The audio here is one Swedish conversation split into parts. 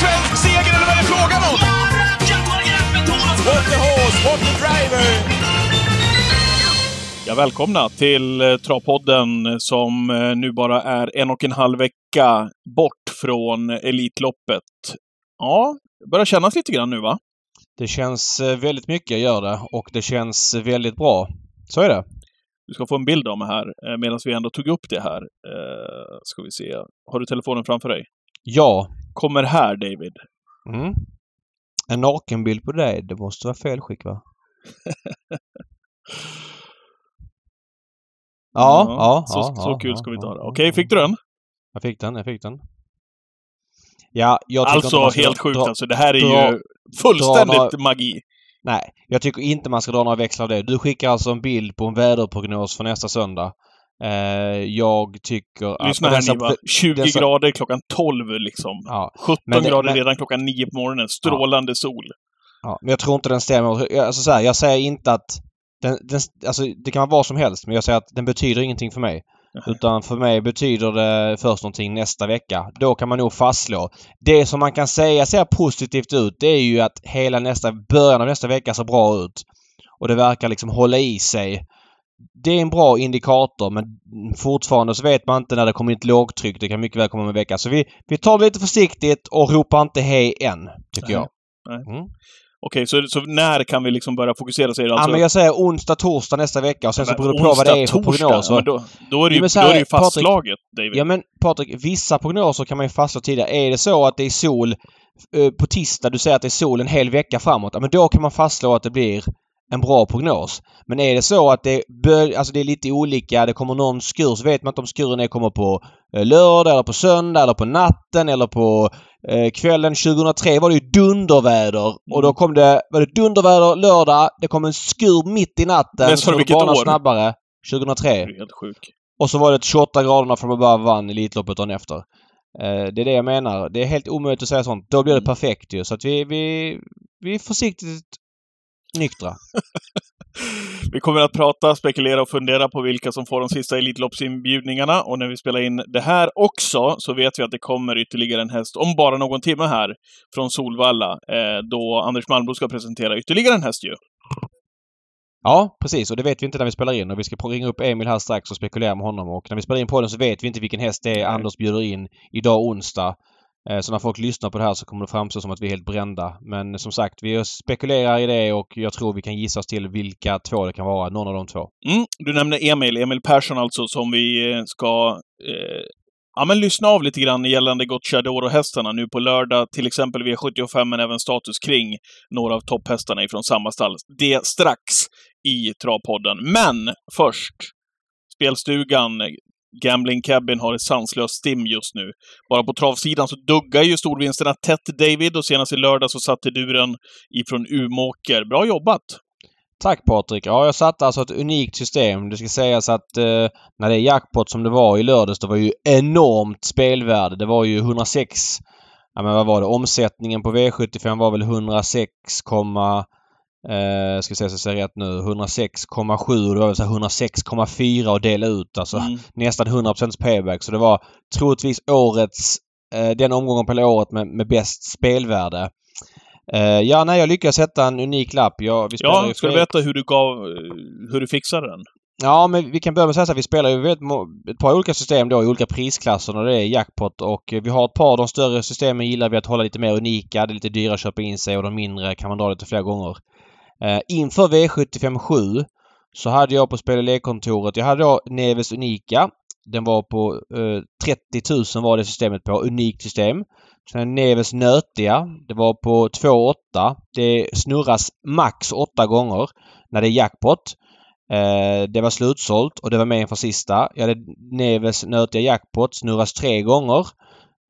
svensk seger eller vad är det frågan om? What the horse, what the driver! Ja, välkomna till eh, Travpodden som eh, nu bara är en och en halv vecka bort från Elitloppet. Ja, det börjar kännas lite grann nu va? Det känns eh, väldigt mycket, gör det. Och det känns väldigt bra. Så är det. Du ska få en bild av mig här eh, medan vi ändå tog upp det här. Eh, ska vi se. Har du telefonen framför dig? Ja. Kommer här, David. Mm. En nakenbild på dig, det måste vara fel skick va? ja, ja, Så, ja, så ja, kul ja, ska vi inte ha det. Okej, fick du den? Jag fick den, jag fick den. Ja, jag tycker inte Alltså, ska helt sjukt dra- alltså. Det här är dra- ju fullständigt några- magi. Nej, jag tycker inte man ska dra några växlar av det. Du skickar alltså en bild på en väderprognos för nästa söndag. Eh, jag tycker att... Lyssna här Niva. 20 dessa- grader klockan 12 liksom. Ja, 17 Men det- grader men- redan klockan 9 på morgonen. Strålande sol. Ja, men jag tror inte den stämmer. Alltså så här, jag säger inte att... Den, den, alltså det kan vara vad som helst men jag säger att den betyder ingenting för mig. Nej. Utan för mig betyder det först någonting nästa vecka. Då kan man nog fastslå. Det som man kan säga ser positivt ut det är ju att hela nästa, början av nästa vecka ser bra ut. Och det verkar liksom hålla i sig. Det är en bra indikator men fortfarande så vet man inte när det kommer ett lågtryck. Det kan mycket väl komma om en vecka. Så vi, vi tar det lite försiktigt och ropar inte hej än, tycker Nej. jag. Nej. Mm. Okej, så, så när kan vi liksom börja fokusera säger? Alltså, ja, men jag säger onsdag, torsdag nästa vecka och sen så Men beror det på vad det är för prognos. ja, då, då är det ju, Ja, men så då är det ju fastslaget, David. Ja men Patrik, vissa prognoser kan man ju fastslå tidigare. Är det så att det är sol eh, på tisdag, du säger att det är sol en hel vecka framåt, ja men då kan man fastslå att det blir en bra prognos. Men är det så att det, bör, alltså det är lite olika, det kommer någon skur, så vet man inte om skuren är kommer på eh, lördag eller på söndag eller på natten eller på eh, kvällen. 2003 var det ju dunderväder och då kom det, var det dunderväder lördag, det kom en skur mitt i natten. Men så vilket banan år? snabbare. 2003. Du är helt sjuk. Och så var det 28 graderna från above vann Elitloppet dagen efter. Eh, det är det jag menar. Det är helt omöjligt att säga sånt. Då blir det Mm. perfekt ju. Så att vi, vi, vi är försiktigt nyktra. Vi kommer att prata, spekulera och fundera på vilka som får de sista Elitloppsinbjudningarna. Och när vi spelar in det här också så vet vi att det kommer ytterligare en häst om bara någon timme här från Solvalla. Eh, då Anders Malmro ska presentera ytterligare en häst ju. Ja, precis. Och det vet vi inte när vi spelar in. Och vi ska ringa upp Emil här strax och spekulera med honom. Och när vi spelar in podden så vet vi inte vilken häst det är Nej. Anders bjuder in idag onsdag. Eh, så när folk lyssnar på det här så kommer det framstå som att vi är helt brända. Men som sagt, vi spekulerar i det och jag tror vi kan gissa oss till vilka två det kan vara. Någon av de två. Mm, du nämnde Emil, Emil Persson alltså, som vi eh, ska eh, ja, men lyssna av lite grann gällande Gocciadoro-hästarna nu på lördag, till exempel V75, men även status kring några av topphästarna ifrån samma stall. Det strax i Travpodden. Men först, spelstugan, Gambling Cabin har ett sanslöst stim just nu. Bara på travsidan så duggar ju storvinsterna tätt, David, och senast i lördag så satte du den ifrån Umåker. Bra jobbat! Tack Patrik! Ja, jag satte alltså ett unikt system. Det ska sägas att eh, när det är jackpot som det var i lördags, det var ju enormt spelvärde. Det var ju 106... Ja men vad var det? Omsättningen på V75 var väl 106, eh, ska se så jag säger rätt nu. 106,7 och det var väl så här 106,4 att dela ut. Alltså Mm. nästan 100% payback. Så det var troligtvis årets, eh, den omgången på hela året med, med bäst spelvärde. Eh, ja, nej, jag lyckades sätta en unik lapp. Jag, vi Ja, ska du berätta hur du gav, hur du fixade den? Ja, men vi kan börja med att säga så här. Vi spelar ju må- ett par olika system då i olika prisklasser och det är jackpot och vi har ett par de större systemen gillar vi att hålla lite mer unika. Det är lite dyrare att köpa in sig och de mindre kan man dra lite fler gånger. Eh, inför V75 7 så hade jag på spel och lekkontoret, jag hade då Neves Unika. Den var på eh, 30 000 var det systemet på. Unikt system. Sen Neves Nötiga. Det var på 2,8. Det snurras max 8 gånger när det är jackpot. Eh, det var slutsålt och det var med inför sista. Jag hade Neves Nötiga Jackpot snurras tre gånger.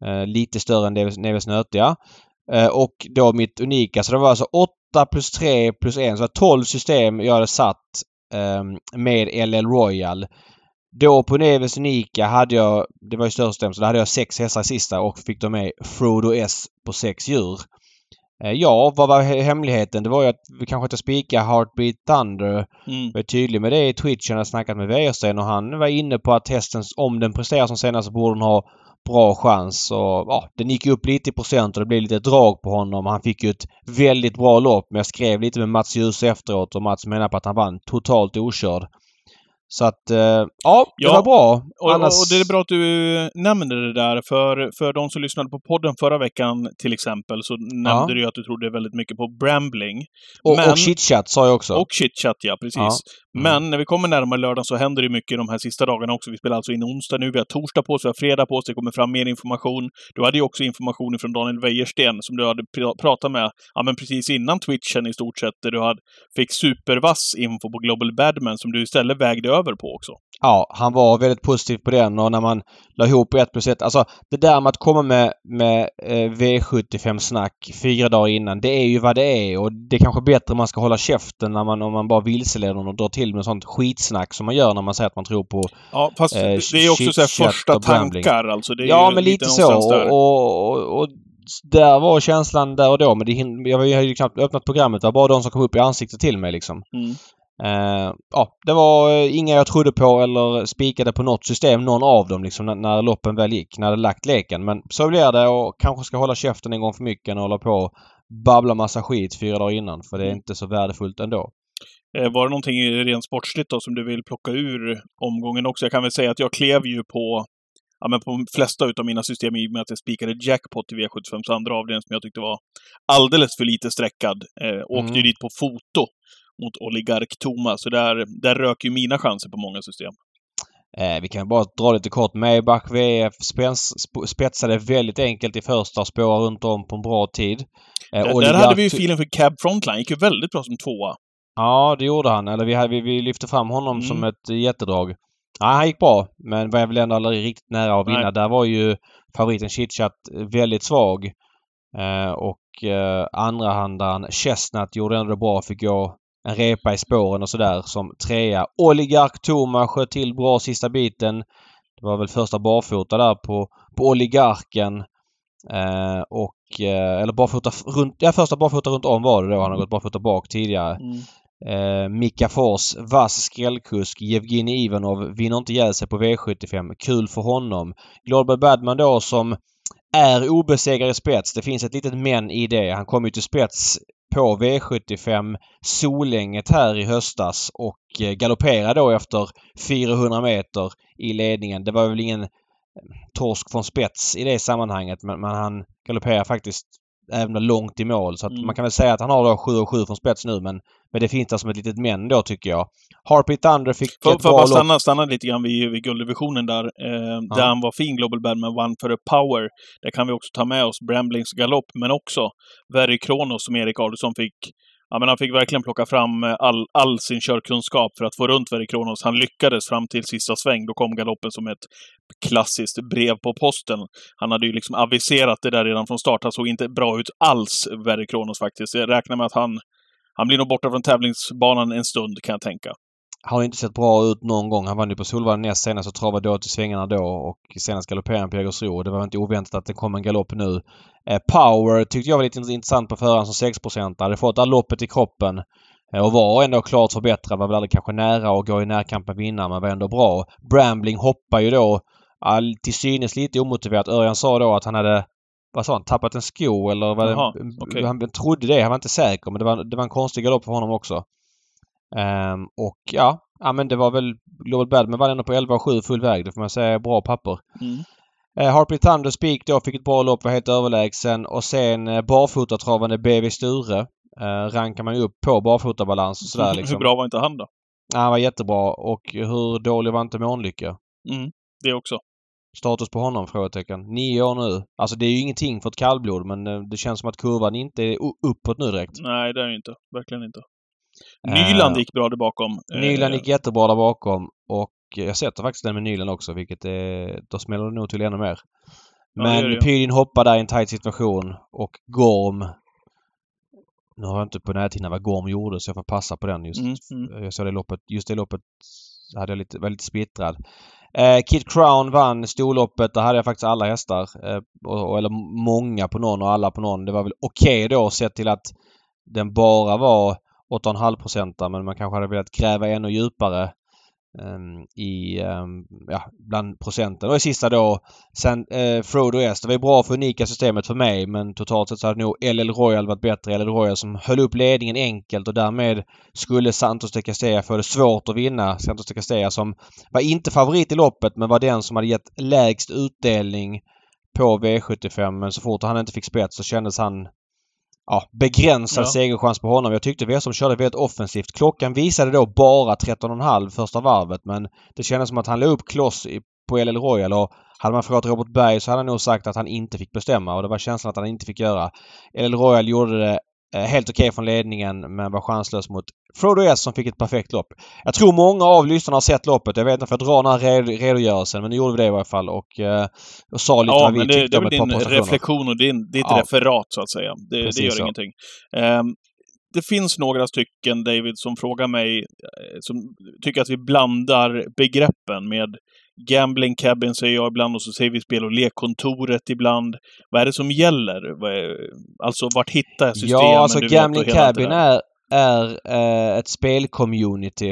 Eh, lite större än Neves, Nötiga. Eh, och då mitt unika. Så det var alltså 8 plus 3 plus 1. Så det var 12 system jag hade satt eh, med LL Royal. Då på Neves Unika hade jag, det var ju större system, så då hade jag sex hästar i sista och fick då med Frodo S på sex djur. Eh, ja, vad var hemligheten? Det var ju att vi kanske inte spikade Heartbeat Thunder. Mm. Jag är tydlig med det i Twitch. Jag har snackat med Wäjersten och han var inne på att hästen, om den presterar som senast, så borde den ha bra chans. Och, ja, den gick upp lite i procent och det blev lite drag på honom. Han fick ju ett väldigt bra lopp men jag skrev lite med Mats Ljus efteråt och Mats menar på att han vann totalt okörd. Så att, eh, ja, det Ja, var bra. Och, Annars... och det är bra att du nämner det där, för, för de som lyssnade på podden förra veckan till exempel, så nämnde du ju att du trodde väldigt mycket på Brambling. och, men- och chitchat sa jag också. Och chitchat, ja. Precis. Ja. Men när vi kommer närmare lördagen så händer det mycket de här sista dagarna också. Vi spelar alltså in onsdag nu, vi har torsdag på oss, vi har fredag på oss, det kommer fram mer information. Du hade ju också information från Daniel Wäjersten som du hade pr- pratat med, ja men precis innan Twitchen i stort sett, där du hade, fick supervass info på Global Badman som du istället vägde över på också. Ja, han var väldigt positiv på den och när man la ihop ett plus ett. Alltså det där med att komma med, med eh, V75-snack fyra dagar innan. Det är ju vad det är och det är kanske bättre om man ska hålla käften när man, om man bara vilseleder någon och drar till med sånt skitsnack som man gör när man säger att man tror på... Ja, fast Eh, det är också så här första tankar alltså. Ja, men lite så. någonstans där. Och, och, och där var känslan där och då. Men det, jag hade ju knappt öppnat programmet. Det var bara de som kom upp i ansiktet till mig liksom. Mm. Eh, ja, det var eh, inga jag trodde på eller spikade på något system, någon av dem liksom när, när loppen väl gick, när det lagt leken. Men så blir det och kanske ska hålla käften en gång för mycket och hålla på och babbla massa skit fyra dagar innan för det är Mm. inte så värdefullt ändå. Eh, Var det någonting rent sportsligt då som du vill plocka ur omgången också? Jag kan väl säga att jag klev ju på Ja, men på de flesta utav mina system i och med att jag spikade jackpot i V75s andra avdelning som jag tyckte var alldeles för lite sträckad. Eh, åkte ju Mm. dit på foto mot Oligark Thomas, så där, där rök ju mina chanser på många system. Eh, vi kan bara dra lite kort. Maybach VF spens, sp- spetsade väldigt enkelt i första spårar runt om på en bra tid. Eh, Där, där hade vi ju filen för Cab Frontline, gick ju väldigt bra som tvåa. Ja, det gjorde han. Eller vi, hade, vi, vi lyfte fram honom Mm. som ett jättedrag. Ja, han gick bra, men var väl ändå aldrig riktigt nära att vinna. Nej. Där var ju favoriten Chitchat väldigt svag. Eh, och eh, andrahandaren Chestnut gjorde ändå det bra. Fick gå en repa i spåren och sådär som trea. Oligark Toma sköt till bra sista biten. Det var väl första barfota där på, på Oligarken. Eh, och, eh, eller barfota runt, ja första barfota runt om var det då. Han har gått barfota bak tidigare. Mm. Eh, Mika Fors, vass skrällkusk. Jevgenij Ivanov vinner inte ihjäl sig på V75. Kul för honom. Global Badman då som är obesegrad i spets. Det finns ett litet men i det. Han kom ju till spets på V75 Solänget här i höstas och eh, galopperade då efter 400 meter i ledningen. Det var väl ingen eh, torsk från spets i det sammanhanget men, men han galopperar faktiskt även långt i mål. Så Mm. man kan väl säga att han har då 7 och 7 från spets nu men, men det finns där som ett litet men då tycker jag. Harpy Thunder fick Får ett bra bara stanna, stanna lite grann vid, vid gulddivisionen där. Eh, Där han var fin, Global Badman, for a Power. Där kan vi också ta med oss Bramblings galopp, men också Very Kronos som Erik Adolfsson fick Ja, men han fick verkligen plocka fram eh, all, all sin körkunskap för att få runt Very Kronos. Han lyckades fram till sista sväng. Då kom galoppen som ett klassiskt brev på posten. Han hade ju liksom aviserat det där redan från start. Han såg inte bra ut alls, Very Kronos faktiskt. Jag räknar med att han, han blir nog borta från tävlingsbanan en stund, kan jag tänka. har inte sett bra ut någon gång. Han vann ju på Solvalla näst senast och travade då till svängarna då och senast galopperade han på Jägersro. Det var inte oväntat att det kom en galopp nu. Eh, Power tyckte jag var lite intressant på förhand som 6 Hade fått det här loppet i kroppen eh, och var ändå klart förbättrad. Var väl aldrig kanske nära att gå i närkamp med vinnaren men var ändå bra. Brambling hoppar ju då all, till synes lite omotiverat. Örjan sa då att han hade vad sa han? Tappat en sko eller vad Jaha, det, okej. Han trodde det. Han var inte säker men det var, det var en konstig galopp för honom också. Ehm, och ja, ja, men det var väl Global Badman var ändå på 11 och 7 full väg. Det får man säga bra papper. Mm. Eh, Harpy Thunder Speak då fick ett bra lopp, var helt överlägsen. Och sen eh, barfotatravande BV Sture eh, rankar man ju upp på barfotabalans och sådär liksom. Hur bra var inte han då? Han var jättebra. Och hur dålig var inte Månlycke? Mm, det också. Status på honom? Frågetecken. Nio år nu. Alltså det är ju ingenting för ett kallblod men eh, det känns som att kurvan inte är uppåt nu direkt. Nej, det är det inte. Verkligen inte. Eh, Nyland gick bra där bakom. Eh, Nyland gick jättebra där bakom och jag sätter faktiskt den med Nyland också vilket är... Då smäller det nog till ännu mer. Ja, Men ju. Pydin hoppar där i en tight situation och Gorm... Nu har jag inte på näthinnan vad Gorm gjorde så jag får passa på den just. Mm, mm. Jag såg det loppet, just det loppet hade jag lite, var lite splittrad. Eh, Kid Crown vann storloppet. Där hade jag faktiskt alla hästar. Eh, och, eller många på någon och alla på någon. Det var väl okej okay då sett till att den bara var 8,5 procentare men man kanske hade velat gräva ännu djupare Ehm, i ehm, ja, bland procenten. Och i sista då sen eh, Frodo S. Det var ju bra för unika systemet för mig men totalt sett så hade nog LL Royal varit bättre. LL Royal som höll upp ledningen enkelt och därmed skulle Santos de Castella få det svårt att vinna. Santos de Castella som var inte favorit i loppet men var den som hade gett lägst utdelning på V75 men så fort han inte fick spets så kändes han ja, begränsad ja. segerchans på honom. Jag tyckte V som körde väldigt offensivt. Klockan visade då bara 13,5 första varvet men det kändes som att han la upp kloss på LL Royal och hade man frågat Robert Berg så hade han nog sagt att han inte fick bestämma och det var känslan att han inte fick göra. LL Royal gjorde det helt okej okay från ledningen men var chanslös mot Frodo S som fick ett perfekt lopp. Jag tror många av lyssnarna har sett loppet. Jag vet inte för att dra den här redogörelsen men nu gjorde vi det i alla fall och, eh, och sa lite ja, vad vi men det, tyckte om ett par prestationer. Det är din reflektion och din, ditt ja. referat så att säga. Det, det gör så. ingenting. Um, det finns några stycken, David, som frågar mig, eh, som tycker att vi blandar begreppen med Gambling Cabin säger jag ibland och så säger vi spel och lekkontoret ibland. Vad är det som gäller? Alltså vart hittar jag systemen? Ja, alltså Gambling Cabin är, är äh, ett spelcommunity.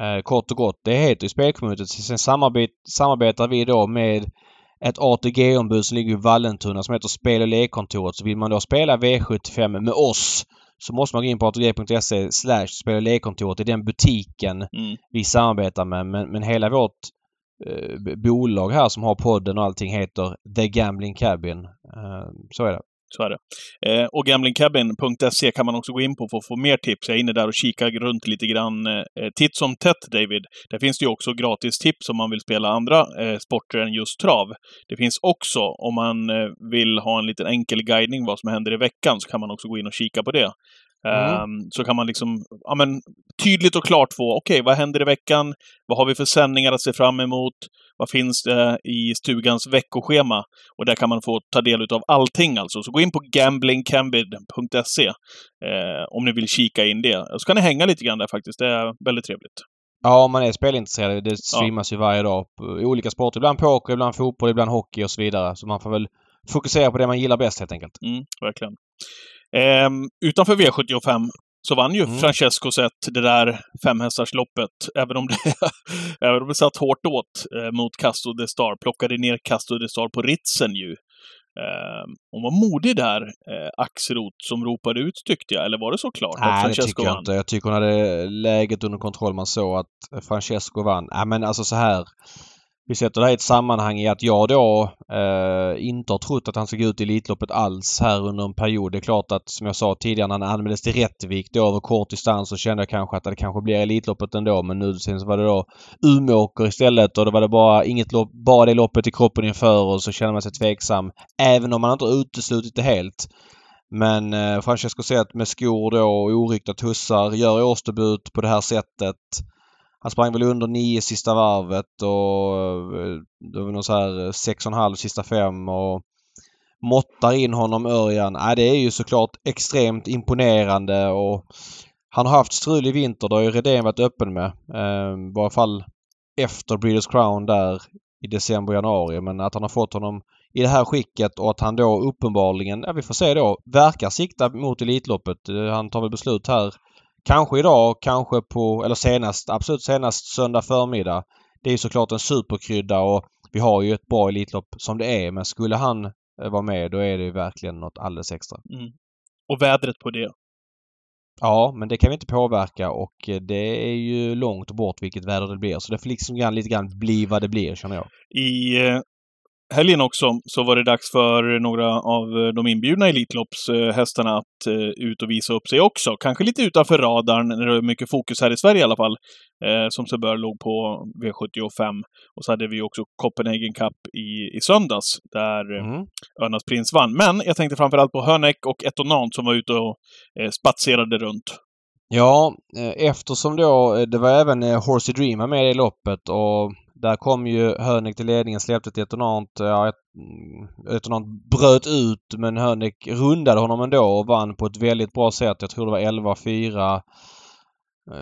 Äh, kort och gott. Det heter ju spelcommunity. Sen samarbet, samarbetar vi då med ett ATG-ombud som ligger i Vallentuna som heter Spel och lekkontoret. Så vill man då spela V75 med oss så måste man gå in på atg.se slash spel och lekkontoret. Det är den butiken mm. vi samarbetar med. Men, men hela vårt eh, bolag här som har podden och allting heter The Gambling Cabin. Eh, så är det. Så är det. Eh, och gamblingcabin.se kan man också gå in på för att få mer tips. Jag är inne där och kikar runt lite grann. Eh, titt som tätt, David. Där finns det ju också gratis tips om man vill spela andra eh, sporter än just trav. Det finns också, om man eh, vill ha en liten enkel guidning vad som händer i veckan, så kan man också gå in och kika på det. Mm. Um, så kan man liksom ja, men, tydligt och klart få, okej, okay, vad händer i veckan? Vad har vi för sändningar att se fram emot? Vad finns det i stugans veckoschema? Och där kan man få ta del av allting alltså. Så gå in på gamblingcambid.se eh, om ni vill kika in det. Så kan ni hänga lite grann där faktiskt. Det är väldigt trevligt. Ja, om man är spelintresserad. Det streamas ja. ju varje dag i olika sporter. Ibland poker, ibland fotboll, ibland hockey och så vidare. Så man får väl fokusera på det man gillar bäst helt enkelt. Mm, verkligen. Eh, utanför V75 så vann ju mm. Francesco sett det där femhästarsloppet, även om det, även om det satt hårt åt eh, mot Casto de Star. Plockade ner Casto de Star på ritsen ju. Eh, hon var modig där, eh, Axelrot, som ropade ut tyckte jag. Eller var det så klart Nej, att Francesco det tycker jag vann? inte. Jag tycker hon hade läget under kontroll. Man såg att Francesco vann. Nej, men alltså så här vi sätter det här i ett sammanhang i att jag då eh, inte har trott att han ska gå ut i Elitloppet alls här under en period. Det är klart att som jag sa tidigare när han anmäldes till Rättvik då över kort distans så kände jag kanske att det kanske blir Elitloppet ändå men nu sen så var det då Umeåker istället och då var det bara inget lopp, bara det loppet i kroppen inför och så känner man sig tveksam. Även om man inte har uteslutit det helt. Men eh, Francesco Zet med skor då och oryktat tussar gör årsdebut på det här sättet. Han sprang väl under nio sista varvet och eh, det var nog så här eh, sex och en halv sista fem och måttar in honom Örjan. Äh, det är ju såklart extremt imponerande och han har haft strul i vinter. Det har ju Redén varit öppen med. Eh, I varje fall efter Breeders Crown där i december, januari. Men att han har fått honom i det här skicket och att han då uppenbarligen, ja vi får se då, verkar sikta mot Elitloppet. Eh, han tar väl beslut här Kanske idag, kanske på, eller senast, absolut senast söndag förmiddag. Det är ju såklart en superkrydda och vi har ju ett bra Elitlopp som det är. Men skulle han eh, vara med då är det ju verkligen något alldeles extra. Mm. Och vädret på det? Ja, men det kan vi inte påverka och eh, det är ju långt bort vilket väder det blir. Så det får liksom lite grann bli vad det blir, känner jag. I eh, helgen också så var det dags för några av de inbjudna Elitloppshästarna att eh, ut och visa upp sig också. Kanske lite utanför radarn, när det är mycket fokus här i Sverige i alla fall. Eh, som sig bör låg på V75. Och så hade vi också Copenhagen Cup i, i söndags, där eh, mm. Örnas Prins vann. Men jag tänkte framförallt på Hönek och Etonant som var ute och eh, spatserade runt. Ja, eftersom då det var även Horsey Dream med i loppet och där kom ju Hönek till ledningen, släppte ett detonant. Ja, ett, detonant bröt ut men Hönek rundade honom ändå och vann på ett väldigt bra sätt. Jag tror det var 11-4. eh,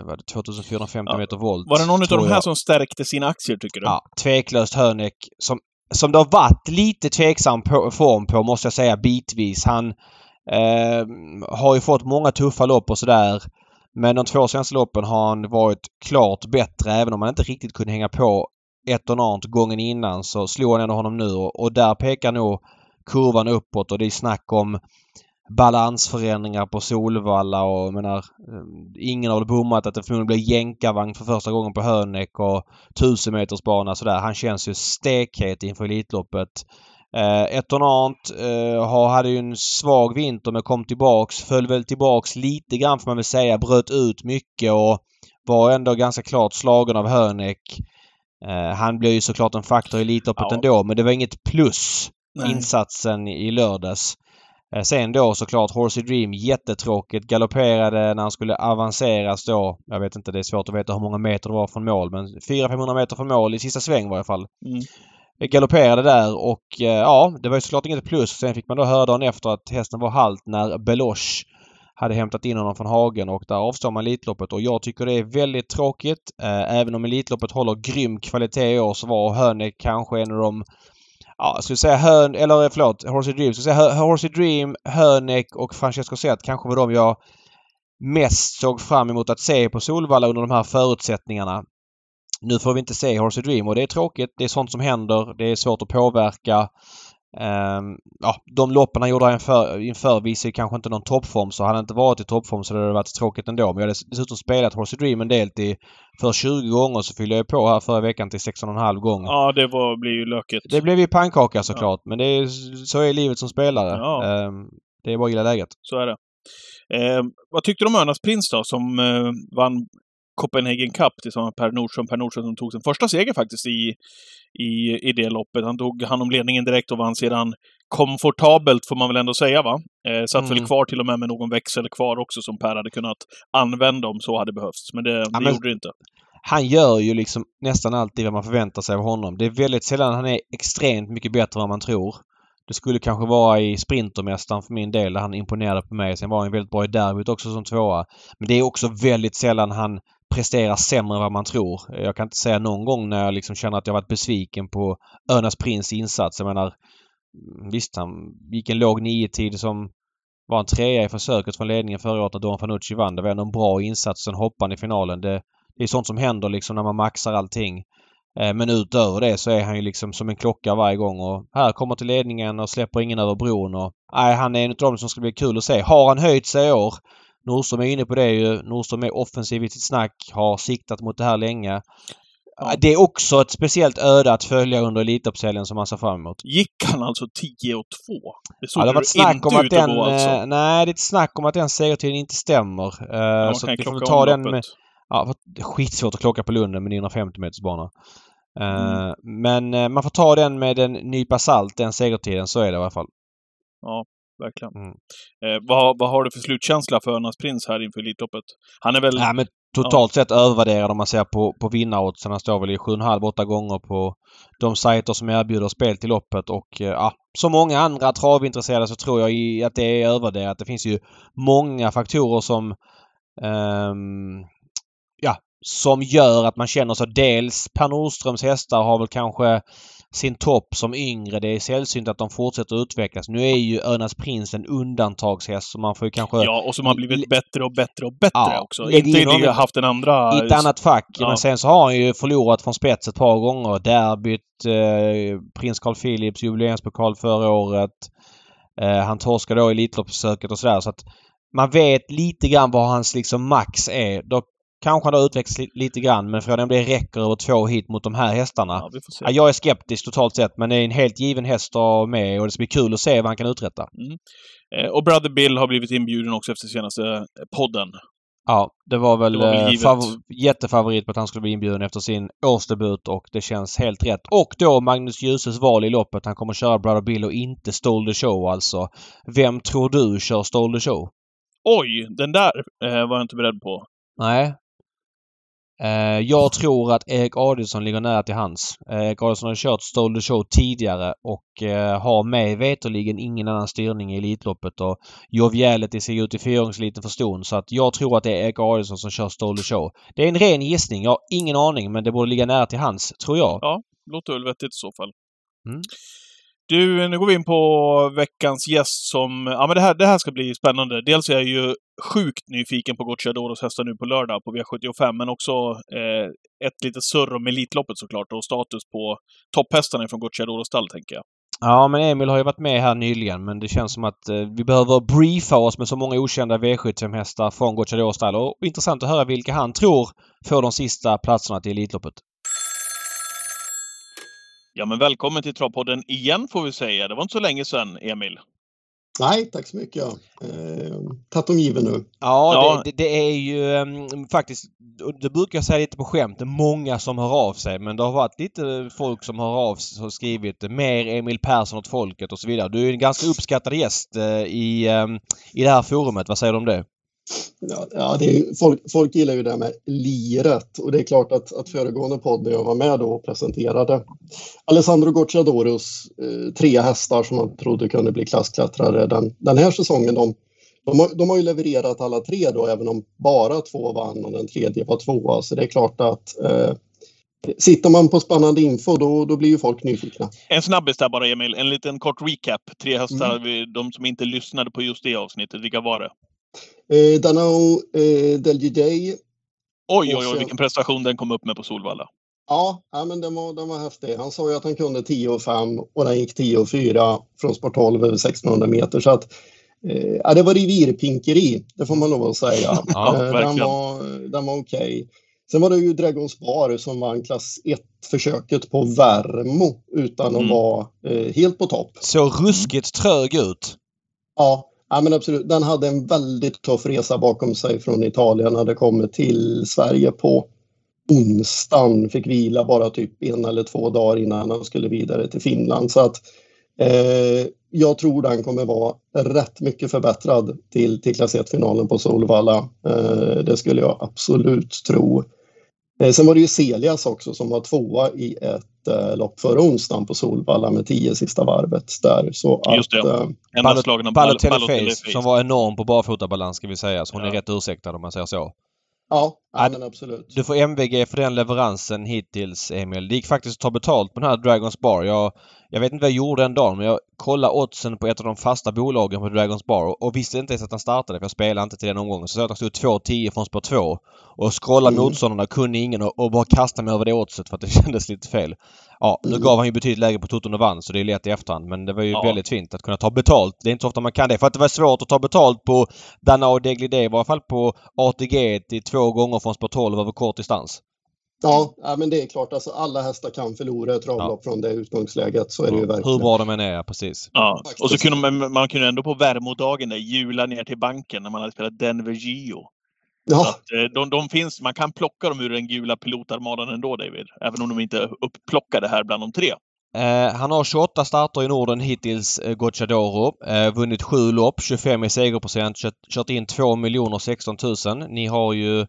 vad är det, 2450 Ja. meter volt. Var det någon av de här jag. som stärkte sina aktier, tycker du? Ja, tveklöst Hönek som, som det har varit lite tveksam på, form på måste jag säga bitvis. Han eh, har ju fått många tuffa lopp och sådär. Men de två senaste loppen har han varit klart bättre även om han inte riktigt kunde hänga på ett och annat gången innan så slog han ändå honom nu och, och där pekar nog kurvan uppåt och det är snack om balansförändringar på Solvalla och jag menar ehm, ingen har väl bommat att det förmodligen blir jänkarvagn för första gången på Hönek och tusenmetersbana sådär. Han känns ju stekhet inför Elitloppet. Eh, Etonant eh, hade ju en svag vinter men kom tillbaks. Föll väl tillbaks lite grann får man väl säga. Bröt ut mycket och var ändå ganska klart slagen av Hönek. Eh, han blev ju såklart en faktor i Elitloppet Ja. ändå men det var inget plus Nej. insatsen i lördags. Eh, Sen då såklart Horsey Dream jättetråkigt. Galopperade när han skulle avanceras då. Jag vet inte, det är svårt att veta hur många meter det var från mål men 400-500 meter från mål i sista sväng var i alla fall. Mm. Eh, Galopperade där och ja, det var ju såklart inget plus. Sen fick man då höra dagen efter att hästen var halt när Beloche hade hämtat in honom från hagen och där avstår man Elitloppet och jag tycker det är väldigt tråkigt. Eh, även om Elitloppet håller grym kvalitet i år så var Hönek kanske en av de Ja, jag skulle säga Hön, eller eh, förlåt, Horsey Dream. Jag skulle säga Horsey Dream, Hönek och Francesco Zet kanske var de jag mest såg fram emot att se på Solvalla under de här förutsättningarna. Nu får vi inte se Horsey Dream och det är tråkigt. Det är sånt som händer. Det är svårt att påverka. Ehm, ja, de loppen han gjorde inför, inför visar ju kanske inte någon toppform så hade han inte varit i toppform så det hade varit tråkigt ändå. Men jag hade dessutom spelat Horsey Dream en del till för 20 gånger så fyllde jag på här förra veckan till 16,5 gånger. Ja, det var, blir ju lökigt. Det blev ju pannkaka såklart men det är, så är livet som spelare. Ja. Ehm, det är bara att gilla läget. Så är det. Eh, vad tyckte du om Önas Prins då, som eh, vann Copenhagen Cup tillsammans med Per Nordström. Per Nordström som tog sin första seger faktiskt i, i, i det loppet. Han tog hand om ledningen direkt och vann sedan komfortabelt, får man väl ändå säga, va? Eh, satt väl Mm. kvar till och med med någon växel kvar också som Per hade kunnat använda om så hade behövts. Men det, det men- gjorde det inte. Han gör ju liksom nästan alltid vad man förväntar sig av honom. Det är väldigt sällan han är extremt mycket bättre än vad man tror. Det skulle kanske vara i Sprintermästaren för min del där han imponerade på mig. Sen var han väldigt bra i derbyt också som tvåa. Men det är också väldigt sällan han presterar sämre än vad man tror. Jag kan inte säga någon gång när jag liksom känner att jag varit besviken på Önas Prins insats. Jag menar, visst han gick en låg nio-tid som var en trea i försöket från ledningen förra året när Don Fanucci vann. Det var ändå en bra insats. Sen hoppade han i finalen. Det, det är sånt som händer liksom när man maxar allting. Eh, men utöver det så är han ju liksom som en klocka varje gång och här kommer till ledningen och släpper ingen över bron och... Nej, han är en av dem som ska bli kul att se. Har han höjt sig i år? Nordström är inne på det ju. Nordström är offensiv i sitt snack. Har siktat mot det här länge. Ja. Det är också ett speciellt öde att följa under Elitloppshelgen som man ser fram emot. Gick han alltså 10 och 2? Det såg Ja, det ju varit snack om att den... gå alltså. eh, nej, det är ett snack om att den segertiden inte stämmer. Eh, Ja, så att vi får ta den med... Ja, skitsvårt att klocka på Lunden med 950 meters bana. Eh, Mm. Men man får ta den med en nypa salt, den segertiden. Så är det i alla fall. Verkligen. Mm. Eh, vad, vad har du för slutkänsla för Önas Prins här inför Elitloppet? Han är väl... Nej, men totalt sett övervärderad om man ser på, på vinnaroddsen. Han står väl i 7,5-8 gånger på de sajter som erbjuder spel till loppet och eh, ja, som många andra travintresserade så tror jag i- att det är övervärderat. Det finns ju många faktorer som ehm, ja, som gör att man känner så. Dels Per Nordströms hästar har väl kanske sin topp som yngre. Det är sällsynt att de fortsätter utvecklas. Nu är ju Önas Prins en undantagshäst så man får ju kanske Ja, och som har blivit bättre och bättre och bättre Ja, också. Inte in honom haft en andra... i ett annat fack. Ja. Men sen så har han ju förlorat från spets ett par gånger. Derbyt, eh, Prins Carl Philips jubileumspokal förra året. Eh, han torskade då i Elitloppsförsöket och sådär. Så att man vet lite grann vad hans liksom max är. Då kanske han har utvecklats li- lite grann men frågan är om det räcker över två hit mot de här hästarna. Ja, jag är skeptisk totalt sett men det är en helt given häst att med och det ska bli kul att se vad han kan uträtta. Eh, och Brother Bill har blivit inbjuden också efter senaste eh, podden. Ja, det var väl, Det var väl eh, jättefavorit på att han skulle bli inbjuden efter sin årsdebut och det känns helt rätt. Och då Magnus Djuse val i loppet. Han kommer köra Brother Bill och inte Stole the Show alltså. Vem tror du kör Stole the Show? Oj, den där eh, var jag inte beredd på. Nej. Eh, jag tror att Erik Adielsson ligger nära till hans. Eh, Erik Adielsson har kört Stole the Show tidigare och eh, har med veterligen ingen annan styrning i Elitloppet och Joviality ser ut i fyraåringsliten för ston så att jag tror att det är Erik Adielsson som kör Stole the Show. Det är en ren gissning. Jag har ingen aning men det borde ligga nära till hans, tror jag. Ja, låter väl vettigt i så fall. Mm. Du, nu går vi in på veckans gäst som... Ja, men det här, det här ska bli spännande. Dels är jag ju sjukt nyfiken på Gocciadoros hästar nu på lördag på V75, men också eh, ett litet surr om Elitloppet såklart och status på topphästarna från Gocciadoros stall, tänker jag. Ja, men Emil har ju varit med här nyligen men det känns som att eh, vi behöver briefa oss med så många okända V75-hästar från Gocciadoros stall och intressant att höra vilka han tror får de sista platserna till Elitloppet. Ja, men välkommen till Travpodden igen får vi säga. Det var inte så länge sedan, Emil. Nej, tack så mycket. Eh, tatt om given nu. Ja, Ja. Det, det, det är ju um, faktiskt, det brukar jag säga lite på skämt, det är många som hör av sig men det har varit lite folk som hör av sig och skrivit mer Emil Persson åt folket och så vidare. Du är en ganska uppskattad gäst eh, i, um, i det här forumet. Vad säger du om det? Ja, det är, folk, folk gillar ju det här med liret och det är klart att, att föregående podd när jag var med då och presenterade Alessandro Gocciadoros eh, tre hästar som man trodde kunde bli klassklättrare den, den här säsongen. De, de, har, de har ju levererat alla tre då även om bara två vann och den tredje var tvåa så det är klart att eh, sitter man på spännande info då, då blir ju folk nyfikna. En snabbis där bara, Emil. En liten kort recap. Tre hästar, vi- de som inte lyssnade på just det avsnittet. Vilka var det? Eh, Danao eh, Del DJ Oj, Och oj, oj, vilken prestation den kom upp med på Solvalla. Ja, ja men den var, den var häftig. Han sa ju att han kunde 10 och 5 och den gick 10 och 4 från sport 12 över 1600 meter. Så att, eh, ja, det var revirpinkeri, det får man lov att säga. Ja, Eh, den verkligen. var, den var okej. Sen var det ju Dragons Bar som vann klass 1-försöket på Värmo utan att Mm. vara eh, helt på topp. Så ruskigt trög ut. Ja, ja, men absolut. Den hade en väldigt tuff resa bakom sig från Italien. Hade kommit till Sverige på onsdagen. Fick vila bara typ en eller två dagar innan han skulle vidare till Finland. Så att eh, jag tror den kommer vara rätt mycket förbättrad till, till klass 1-finalen på Solvalla. Eh, det skulle jag absolut tro. Eh, sen var det ju Celias också som var tvåa i ett eh, lopp förra onsdagen på Solvalla med tio sista varvet där. Så Just det. att, En Ballot- av slagen av Balotelli Balotelli Face som var enorm på barfotabalans ska vi säga. Så hon är Ja. rätt ursäktad om man säger så. Ja, Ja, men absolut. Du får MVG för den leveransen hittills Emil. Det gick faktiskt att ta betalt på den här Dragons Bar. Jag, jag vet inte vad jag gjorde en dag men jag kollade oddsen på ett av de fasta bolagen på Dragons Bar och, och visste inte ens att han startade för jag spelade inte till den omgången. Så jag såg att han stod 2-10 från spår 2. Och scrollade Mm. motståndarna, kunde ingen och, och bara kastade mig över det oddset för att det kändes lite fel. Ja, nu Mm. gav han ju betydligt lägre på Toton och vann så det är lätt i efterhand. Men det var ju Ja. väldigt fint att kunna ta betalt. Det är inte så ofta man kan det. För att det var svårt att ta betalt på Danao Deglidé i varje fall på ATG till två gånger från spår 12 över kort distans. Ja, ja, men det är klart. Alltså, alla hästar kan förlora ett travlopp från det utgångsläget. Så är det ju Hur verkligen. bra de än är, precis. Ja, Faktiskt. och så kunde man, man kunde ändå på värmodagen där jula ner till banken när man hade spelat Denver Gio. Ja, att, eh, de, de finns, man kan plocka dem ur den gula pilotarmadan ändå, David. Även om de inte är upplockade här bland de tre. Eh, han har 28 starter i Norden hittills, eh, Gocciadoro. Eh, vunnit 7 lopp, 25 i segerprocent, kört, kört in 2 miljoner 16 000. Ni har ju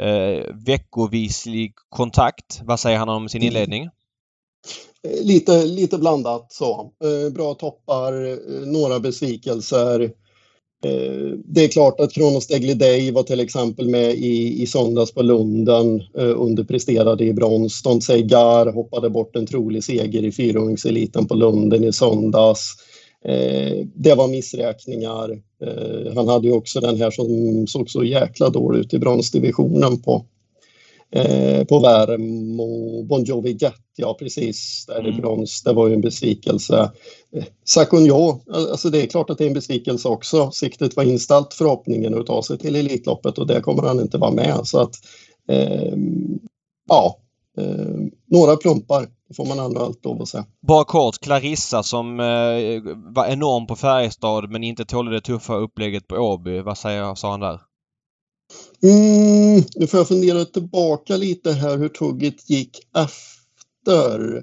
eh, veckovislig kontakt. Vad säger han om sin Mm. inledning? eh, lite, lite blandat så. Eh, bra toppar, några besvikelser. Eh, det är klart att Kronos Deglidej var till exempel med i, i söndags på Lunden, eh, underpresterade i brons. Don Segar hoppade bort en trolig seger i fyrungseliten på Lunden i söndags. Eh, det var missräkningar. Eh, han hade ju också den här som såg så jäkla dålig ut i bronsdivisionen på, på Värmo. Bon Jovi Jet, ja precis, där i Mm. brons. Det var ju en besvikelse. Eh, Sakonjo, alltså det är klart att det är en besvikelse också. Siktet var inställt förhoppningen att ta sig till Elitloppet och det kommer han inte vara med. Så att, ehm, ja, ehm, några plumpar, det får man ändå allt lov att säga. Bara kort, Clarissa som eh, var enorm på Färjestad men inte tålde det tuffa upplägget på Åby. Vad säger, sa han där? Mm, nu får jag fundera tillbaka lite här hur tugget gick efter.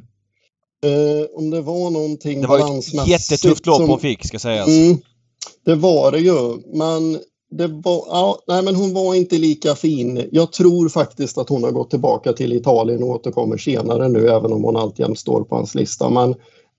Eh, om det var någonting Det var ett jättetufft lopp som- hon fick ska sägas. Mm, det var det ju, men det var, ja, nej, men hon var inte lika fin. Jag tror faktiskt att hon har gått tillbaka till Italien och återkommer senare nu, även om hon alltid står på hans lista. Men,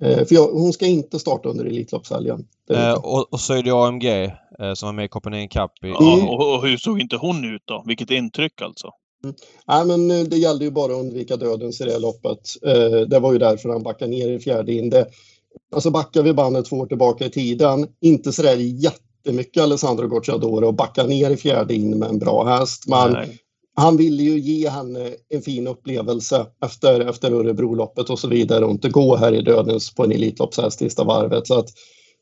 eh, för jag, hon ska inte starta under Elitloppshelgen. Eh, och, och så är det AMG som var med i Copenhagen Cup. I... Ja, och, och hur såg inte hon ut då? Vilket intryck alltså? Mm. Nej, men eh, det gällde ju bara att undvika dödens i det loppet. Eh, det var ju därför han backade ner i fjärde in. Det, alltså backar vi bandet två år tillbaka i tiden, inte så där jättemycket Alessandro Gocciadoro och backa ner i fjärde in med en bra häst. Men han ville ju ge henne en fin upplevelse efter, efter Örebroloppet och så vidare och inte gå här i dödens på en Elitloppshäst sista varvet. Så att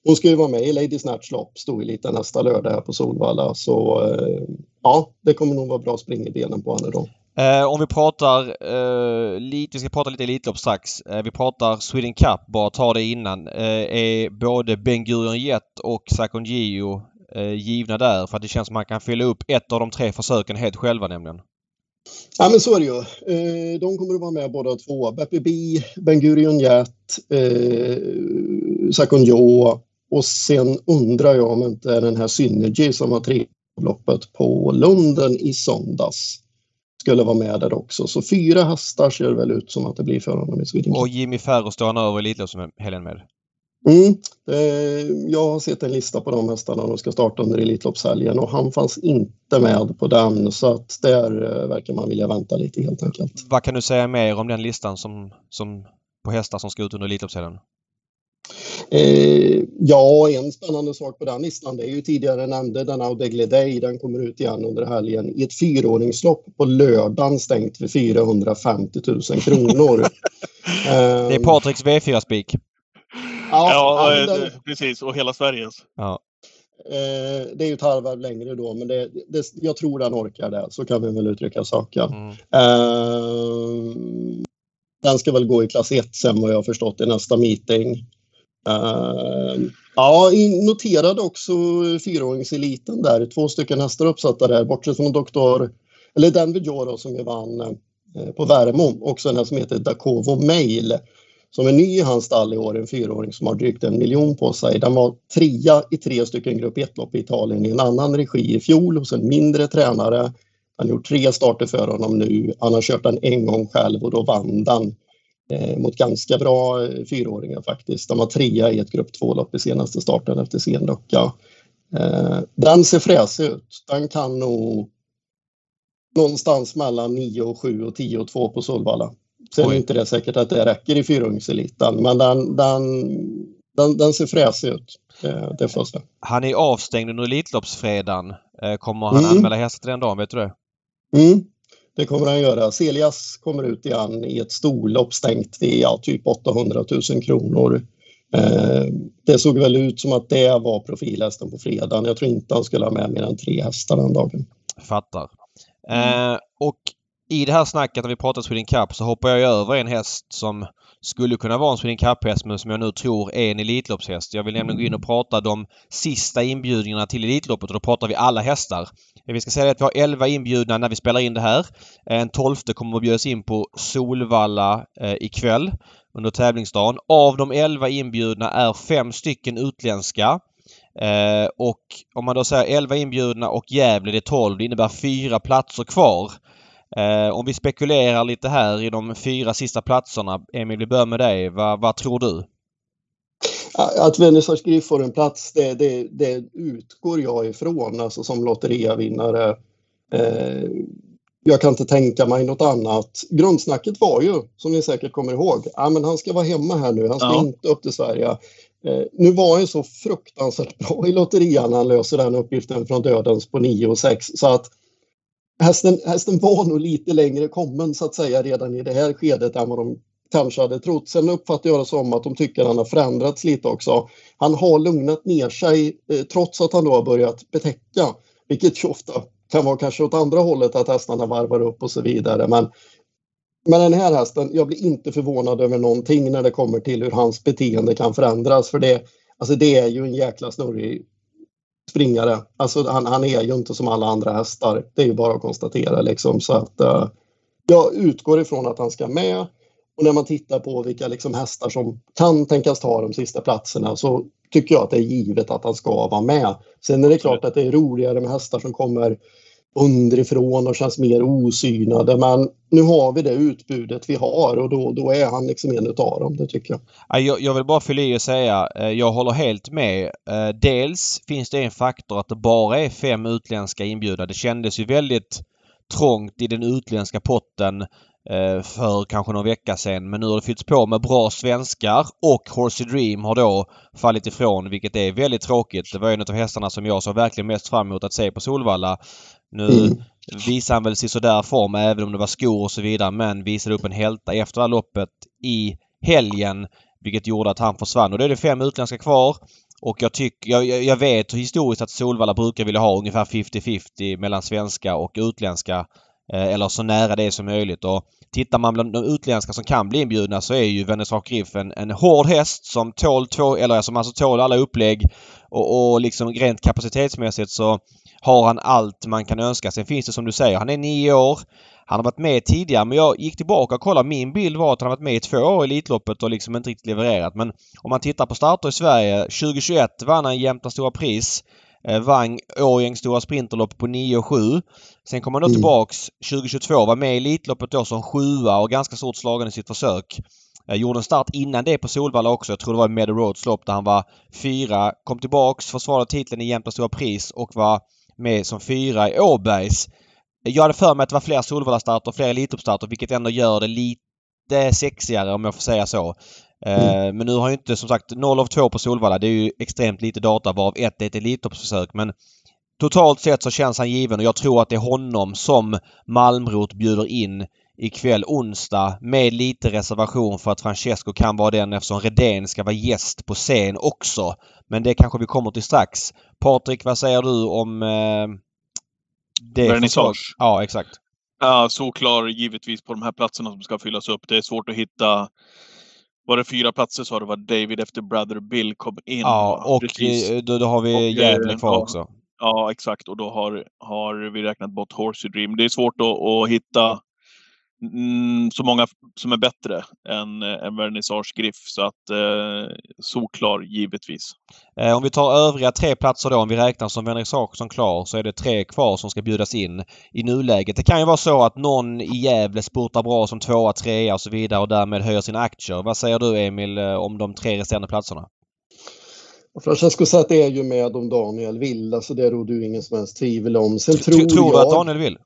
hon ska ju vara med i Lady Snatch lopp, stod lite nästa lördag här på Solvalla. Så eh, ja, det kommer nog vara bra spring i benen på henne då. Eh, om vi pratar eh, lite, vi ska prata lite Elitlopp strax. Eh, vi pratar Sweden Cup, bara ta det innan. Eh, är både Ben Gurion Jet och Sakon Gio eh, givna där? För att det känns som att man kan fylla upp ett av de tre försöken helt själva nämligen. Ja men så är det ju. De kommer att vara med båda två. Beppe B, Ben Gurion Jet, Sakon Jo och sen undrar jag om inte den här Synergy som var tre loppet på Lunden i söndags skulle vara med där också. Så fyra hästar ser det väl ut som att det blir för honom i Sweden Och Jimmy Ferro står han över Elitloppshelgen med? Mm. Eh, jag har sett en lista på de hästarna de ska starta under Elitloppshelgen och han fanns inte med på den så att där eh, verkar man vilja vänta lite helt enkelt. Vad kan du säga mer om den listan som, som på hästar som ska ut under Elitloppshelgen? Eh, ja, en spännande sak på den listan det är ju tidigare nämnde den Audegle Day. Den kommer ut igen under helgen i ett fyraåringslopp på lördagen stängt för 450 000 kronor. det är Patriks V4-spik. Ja, ja den, precis. Och hela Sveriges. Ja. Eh, det är ju ett halvvarv längre då, men det, det, jag tror den orkar det. Så kan vi väl uttrycka saken. Mm. Eh, den ska väl gå i klass 1 sen vad jag har förstått i nästa meeting. Uh, ja, noterade också fyraåringseliten där. Två stycken hästar uppsatta där, bortsett från doktor, eller den Vijoro som ju vann eh, på Värmo. Också en som heter Dakovo Mail som är ny i hans stall i år, en fyraåring som har drygt en miljon på sig. Den var trea i tre stycken grupp 1-lopp i Italien i en annan regi i fjol hos en mindre tränare. Han har gjort tre starter för honom nu. Han har kört den en gång själv och då vann den eh, mot ganska bra eh, fyraåringar faktiskt. De var trea i ett grupp 2-lopp i senaste starten efter Sendocka. Eh, den ser fräsig ut. Den kan nog någonstans mellan 9 och 7 och 10 och 2 på Solvalla. Sen är inte det säkert att det räcker i fyrungseliten, men den, den, den, den ser fräsig ut. Det, det första. Han är avstängd under Elitloppsfredagen. Eh, kommer han mm. anmäla hästar till den dagen? Vet du det? Mm. Det kommer han göra. Celias kommer ut igen i ett storlopp stängt vid ja, typ 800 000 kronor. Eh, det såg väl ut som att det var profilhästen på fredagen. Jag tror inte han skulle ha med mer än tre hästar den dagen. Fattar. Eh, och i det här snacket när vi pratar Sweden Cup så hoppar jag över en häst som skulle kunna vara en Sweden Cup-häst men som jag nu tror är en Elitloppshäst. Jag vill nämligen gå in och prata de sista inbjudningarna till Elitloppet och då pratar vi alla hästar. Vi ska säga att vi har 11 inbjudna när vi spelar in det här. En tolfte kommer att bjudas in på Solvalla eh, ikväll under tävlingsdagen. Av de 11 inbjudna är fem stycken utländska. Eh, och om man då säger 11 inbjudna och Gävle det är 12. Det innebär fyra platser kvar. Eh, om vi spekulerar lite här i de fyra sista platserna. Emil, vi börjar med dig. Va, vad tror du? Att Vernissage Griff får en plats, det, det, det, utgår jag ifrån alltså som lotteriavinnare. Eh, jag kan inte tänka mig något annat. Grundsnacket var ju, som ni säkert kommer ihåg, ja, men han ska vara hemma här nu, han ska ja. inte upp till Sverige. Eh, nu var han så fruktansvärt bra i lotterian när han löser den uppgiften från dödens på 9 och 6 så att hästen, hästen var nog lite längre kommen så att säga redan i det här skedet än vad de kanske hade trott. Sen uppfattar jag det som att de tycker att han har förändrats lite också. Han har lugnat ner sig eh, trots att han då har börjat betäcka, vilket ju ofta kan vara kanske åt andra hållet att hästarna varvar upp och så vidare. Men, men den här hästen, jag blir inte förvånad över någonting när det kommer till hur hans beteende kan förändras. För det, alltså det är ju en jäkla snurrig springare. Alltså han, han, är ju inte som alla andra hästar. Det är ju bara att konstatera liksom. Så att uh, jag utgår ifrån att han ska med. Och när man tittar på vilka liksom hästar som kan tänkas ta de sista platserna så tycker jag att det är givet att han ska vara med. Sen är det klart att det är roligare med hästar som kommer underifrån och känns mer osynade. Men nu har vi det utbudet vi har och då, då är han liksom en utav dem, det tycker jag. Jag, jag vill bara fylla i och säga, eh, jag håller helt med. Eh, dels finns det en faktor att det bara är fem utländska inbjudna. Det kändes ju väldigt trångt i den utländska potten för kanske någon vecka sedan. Men nu har det fyllts på med bra svenskar och Horsey Dream har då fallit ifrån vilket är väldigt tråkigt. Det var en av hästarna som jag såg verkligen mest fram emot att se på Solvalla. Nu mm. visade han väl sig sådär form även om det var skor och så vidare men visade upp en hälta efter det här loppet i helgen. Vilket gjorde att han försvann. Och då är det fem utländska kvar. Och jag tycker, jag, jag vet historiskt att Solvalla brukar vilja ha ungefär 50-50 mellan svenska och utländska. Eh, eller så nära det som möjligt. Och tittar man bland de utländska som kan bli inbjudna så är ju Venezuela Griff en, en hård häst som tål två, eller som alltså tål alla upplägg. Och, och liksom rent kapacitetsmässigt så har han allt man kan önska. Sen finns det som du säger, han är nio år. Han har varit med tidigare men jag gick tillbaka och kollade. Min bild var att han har varit med i två år i Elitloppet och liksom inte riktigt levererat. Men om man tittar på starter i Sverige. 2021 vann han Jämtlands Stora Pris. Eh, vann Årjängs Stora Sprinterlopp på 9 och 7. Sen kom han då mm. tillbaks 2022. Var med i Elitloppet då som sjua och ganska stort slagen i sitt försök. Jag gjorde en start innan det på Solvalla också. Jag tror det var i Meadow Roads lopp där han var fyra. Kom tillbaks, försvarade titeln i Jämtlands Stora Pris och var med som fyra i Åbergs. Jag hade för mig att det var fler Solvalla-starter och fler Elitloppsstarter vilket ändå gör det lite sexigare om jag får säga så. Eh, mm. Men nu har ju inte som sagt 0 av 2 på Solvalla. Det är ju extremt lite data varav ett är ett Elitloppsförsök. Men totalt sett så känns han given och jag tror att det är honom som Malmrot bjuder in ikväll onsdag med lite reservation för att Francesco kan vara den eftersom Redén ska vara gäst på scen också. Men det kanske vi kommer till strax. Patrik, vad säger du om eh, det? Vernissage? Ja, exakt. Ja, såklar givetvis på de här platserna som ska fyllas upp. Det är svårt att hitta var det fyra platser så har det varit David efter Brother Bill kom in. Ja, och Precis. då, då har vi eh, Gävle kvar ja, också. Ja, exakt. Och då har, har vi räknat bort Horsey Dream. Det är svårt att, att hitta mm, så många som är bättre än, eh, än Vernissage Griff. Så att eh, solklar givetvis. Eh, om vi tar övriga tre platser då, om vi räknar som Vernissage som klar, så är det tre kvar som ska bjudas in i nuläget. Det kan ju vara så att någon i Gävle spurtar bra som tvåa, trea och så vidare och därmed höjer sina aktier. Vad säger du Emil eh, om de tre resterande platserna? Francesco säger att det är ju med om Daniel vill, alltså det råder ju ingen som helst tvivel om. Sen tror, tror jag... du att Daniel vill?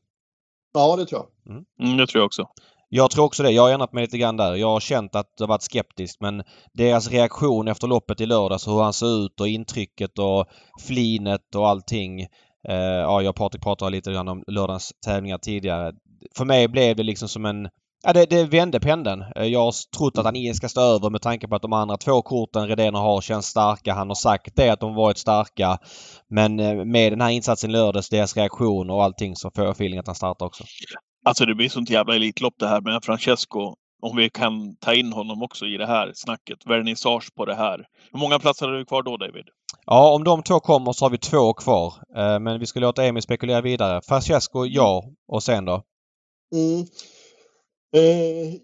Ja, det tror jag. Mm. Mm, det tror jag också. Jag tror också det. Jag har ändrat mig lite grann där. Jag har känt att det har varit skeptiskt men deras reaktion efter loppet i lördags, hur han ser ut och intrycket och flinet och allting. Eh, ja, jag och Patrik pratade lite grann om lördagens tävlingar tidigare. För mig blev det liksom som en Ja, det, det vände pendeln. Eh, jag har trott att han ska stå över med tanke på att de andra två korten Redén har känns starka. Han har sagt det att de varit starka. Men eh, med den här insatsen lördags, deras reaktion och allting så får jag feeling att han startar också. Alltså det blir sånt jävla elitlopp det här med Francesco. Om vi kan ta in honom också i det här snacket. Vernissage på det här. Hur många platser har du kvar då David? Ja, om de två kommer så har vi två kvar. Eh, men vi ska låta Emil spekulera vidare. Francesco, ja. Och sen då? Mm. Eh,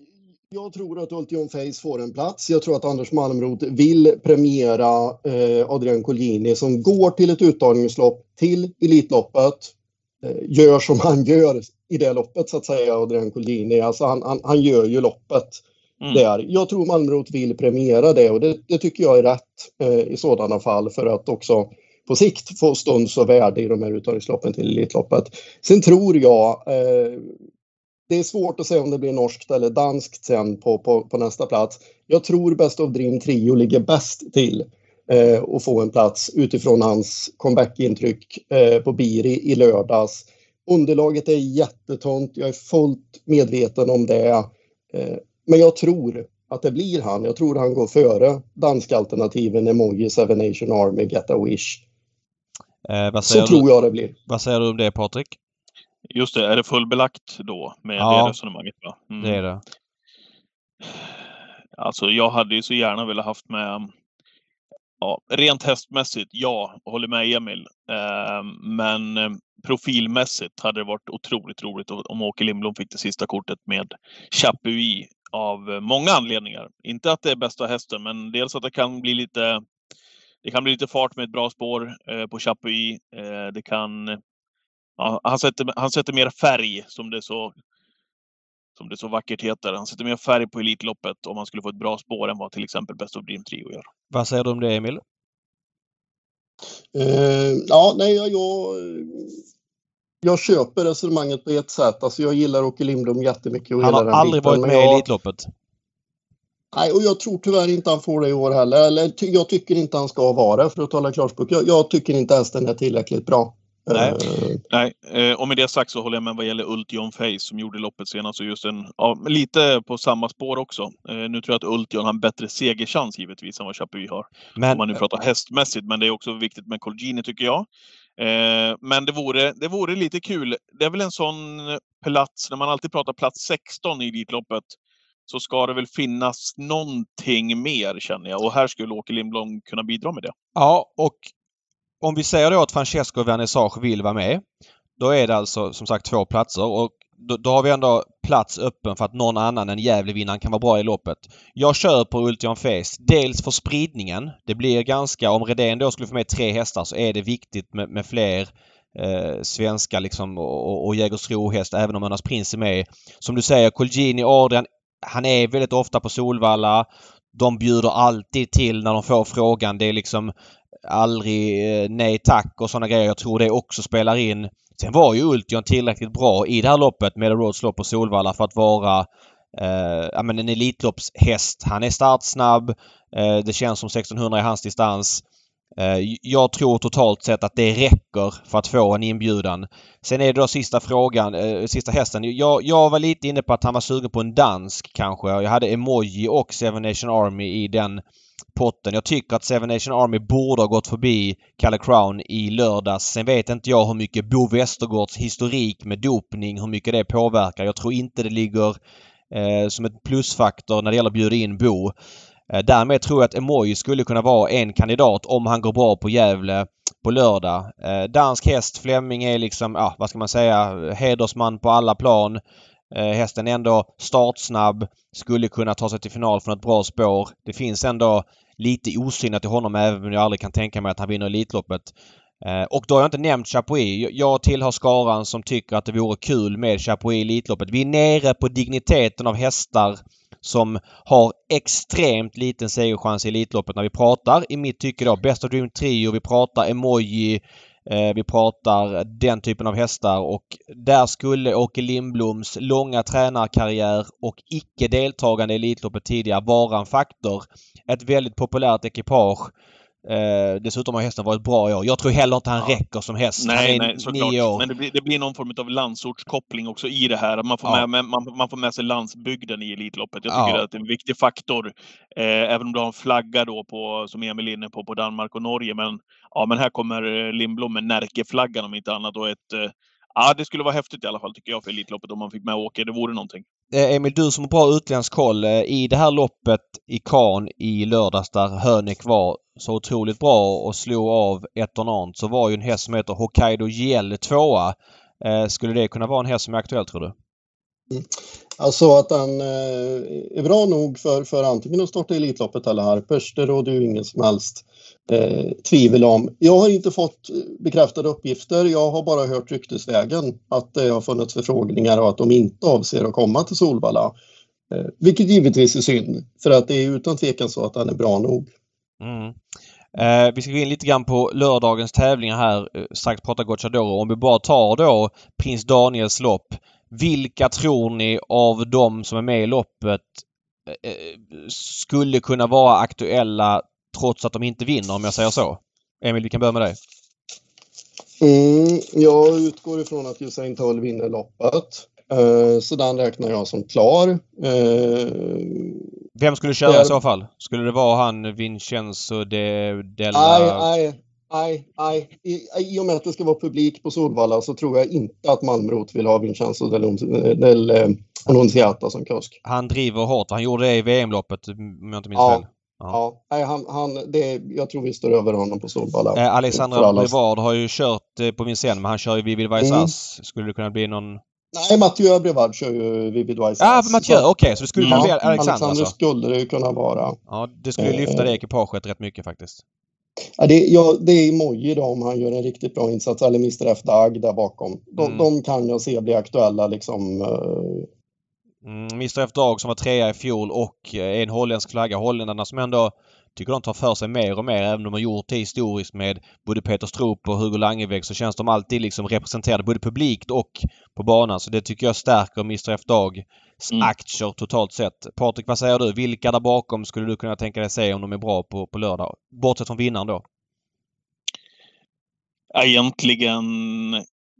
jag tror att Ultion Face får en plats. Jag tror att Anders Malmrot vill premiera eh, Adrian Colgjini som går till ett uttagningslopp till Elitloppet. Eh, gör som han gör i det loppet så att säga, Adrian Colgjini. Alltså han, han, han gör ju loppet mm. där. Jag tror Malmrot vill premiera det och det, det tycker jag är rätt eh, i sådana fall för att också på sikt få stunds och värde i de här uttagningsloppen till Elitloppet. Sen tror jag det är svårt att säga om det blir norskt eller danskt sen på, på, på nästa plats. Jag tror Best of Dream Trio ligger bäst till eh, att få en plats utifrån hans comeback-intryck eh, på Biri i lördags. Underlaget är jättetunt, jag är fullt medveten om det. Eh, men jag tror att det blir han. Jag tror han går före danskalternativen Emoji, Seven Nation Army, Get a Wish. Eh, Så du, tror jag det blir. Vad säger du om det Patrik? Just det, är det fullbelagt då med ja, det resonemanget? Va? Mm. det är det. Alltså jag hade ju så gärna velat haft med Ja, rent hästmässigt, ja, håller med Emil. Eh, men eh, profilmässigt hade det varit otroligt roligt om Åke Lindblom fick det sista kortet med Chapuis av många anledningar. Inte att det är bästa hästen, men dels att det kan bli lite det kan bli lite fart med ett bra spår eh, på Chapuis. Eh, det kan... Ja, han, sätter, han sätter mer färg, som det så som det så vackert heter. Han sätter mer färg på Elitloppet om han skulle få ett bra spår än vad till exempel Best of Dream Trio gör. Vad säger du om det, Emil? Eh, ja, nej, jag, jag, jag köper resonemanget på ett sätt. Alltså, jag gillar Åke Lindblom jättemycket. Och Han har den aldrig biten, varit med i jag- Elitloppet. Nej, och jag tror tyvärr inte han får det i år heller. Eller ty- jag tycker inte han ska vara det, för att tala klarspråk. Jag, jag tycker inte hästen är tillräckligt bra. Nej. Eh, Nej, eh, och med det sagt så håller jag med vad gäller Ultion Face som gjorde loppet senast. Och just en, ja, lite på samma spår också. Eh, nu tror jag att Ultion har en bättre segerchans givetvis än vad Chapuis har. Men om man nu pratar hästmässigt, men det är också viktigt med Colgjini tycker jag. Eh, men det vore, det vore lite kul. Det är väl en sån plats, när man alltid pratar plats 16 i Elitloppet, så ska det väl finnas någonting mer känner jag. Och här skulle Åke Lindblom kunna bidra med det. Ja, och om vi säger då att Francesco Vernissage vill vara med. Då är det alltså som sagt två platser och då, då har vi ändå plats öppen för att någon annan än Gävlevinnaren kan vara bra i loppet. Jag kör på Ultion Face. Dels för spridningen. Det blir ganska, om Redén då skulle få med tre hästar så är det viktigt med, med fler eh, svenska liksom och, och, Jägersro-häst även om Önas Prins är med. Som du säger, Colgjini, Adrian. Han är väldigt ofta på Solvalla. De bjuder alltid till när de får frågan. Det är liksom aldrig eh, nej tack och sådana grejer. Jag tror det också spelar in. Sen var ju Ultion tillräckligt bra i det här loppet med Roads lopp på Solvalla för att vara eh, ja, men en Elitloppshäst. Han är startsnabb. Eh, det känns som 1600 i hans distans. Eh, jag tror totalt sett att det räcker för att få en inbjudan. Sen är det då sista frågan, eh, sista hästen. Jag, jag var lite inne på att han var sugen på en dansk kanske. Jag hade Emoji och Seven Nation Army i den potten. Jag tycker att Seven Nation Army borde ha gått förbi Kalle Crown i lördags. Sen vet inte jag hur mycket Bo Westergårds historik med dopning, hur mycket det påverkar. Jag tror inte det ligger eh, som en plusfaktor när det gäller att bjuda in Bo. Eh, därmed tror jag att Emoy skulle kunna vara en kandidat om han går bra på Gävle på lördag. Eh, dansk häst, Flemming är liksom, ja vad ska man säga, hedersman på alla plan. Eh, hästen är ändå startsnabb, skulle kunna ta sig till final från ett bra spår. Det finns ändå lite osynat till honom även om jag aldrig kan tänka mig att han vinner Elitloppet. Eh, och då har jag inte nämnt Chapuis. Jag- tillhör skaran som tycker att det vore kul med Chapuis i Elitloppet. Vi är nere på digniteten av hästar som har extremt liten segerchans i Elitloppet när vi pratar i mitt tycke då Best of Dream Trio, vi pratar Emoji, Eh, vi pratar den typen av hästar och där skulle Åke Lindbloms långa tränarkarriär och icke deltagande i Elitloppet tidigare vara en faktor. Ett väldigt populärt ekipage. Eh, dessutom har hästen varit bra i år. Jag tror heller inte han Ja. räcker som häst. Nej, han är nej, såklart. nio år. Men det blir, det blir någon form av landsortskoppling också i det här. Man får, Ja. med, man, man får med sig landsbygden i Elitloppet. Jag Ja. tycker att det är en viktig faktor. Eh, även om du har en flagga då på, som Emil är inne på, på Danmark och Norge. Men, ja, men här kommer eh, Lindblom med Närkeflaggan om inte annat. Och ett, eh, ja, det skulle vara häftigt i alla fall tycker jag för Elitloppet om man fick med Åke. Det vore någonting. Eh, Emil, du som har bra utländsk koll. Eh, I det här loppet i Kan i lördags där Hönek var så otroligt bra och slog av Etonant så var ju en häst som heter Hokkaido GL tvåa. Eh, skulle det kunna vara en häst som är aktuell tror du? Mm. Alltså att den är bra nog för, för antingen att starta Elitloppet eller Harpers, det råder ju ingen som helst eh, tvivel om. Jag har inte fått bekräftade uppgifter. Jag har bara hört ryktesvägen att det har funnits förfrågningar och att de inte avser att komma till Solvalla. Eh, vilket givetvis är synd, för att det är utan tvekan så att den är bra nog. Mm. Eh, vi ska gå in lite grann på lördagens tävlingar här. Eh, strax prata Gocciadoro. Om vi bara tar då Prins Daniels lopp. Vilka tror ni av de som är med i loppet eh, eh, skulle kunna vara aktuella trots att de inte vinner om jag säger så? Emil, vi kan börja med dig. Mm, jag utgår ifrån att Usain Tull vinner loppet. Eh, så den räknar jag som klar. Eh, Vem skulle köra Jag- i så fall? Skulle det vara han Vincenzo de Della... Nej, nej, nej, nej. I, I och med att det ska vara publik på Solvalla så tror jag inte att Malmrot vill ha Vincenzo del, del Annunziata som kusk. Han driver hårt. Han gjorde det i VM-loppet om jag inte minns Ja. fel. Ja, nej, han, han, det, jag tror vi står över honom på Solvalla. Eh, Alexandra Brevard har ju kört eh, på Vincennes men han kör ju Vivid Vice Mm. Skulle det kunna bli någon... Nej, Mathieu Brevard kör ju Vivid. Ja, Ass. Mathieu! Så- Okej, så det skulle kunna Mm. bli Alexander Alexander alltså. skulle det ju kunna vara. Ja, det skulle ju lyfta det ekipaget rätt mycket faktiskt. Ja, det, ja, det är Moji då om han gör en riktigt bra insats, eller Mr F Dag där bakom. De, Mm. de kan jag se bli aktuella liksom. Eh, Mm, Mr F Dag som var trea i fjol och eh, en holländsk flagga. Holländarna som ändå tycker de tar för sig mer och mer. Även om de har gjort det historiskt med både Peter Stroop och Hugo Langeväg så känns de alltid liksom representerade både publikt och på banan. Så det tycker jag stärker Mr F Dags Mm. aktier totalt sett. Patrik, vad säger du? Vilka där bakom skulle du kunna tänka dig se om de är bra på, på lördag? Bortsett från vinnaren då. Egentligen,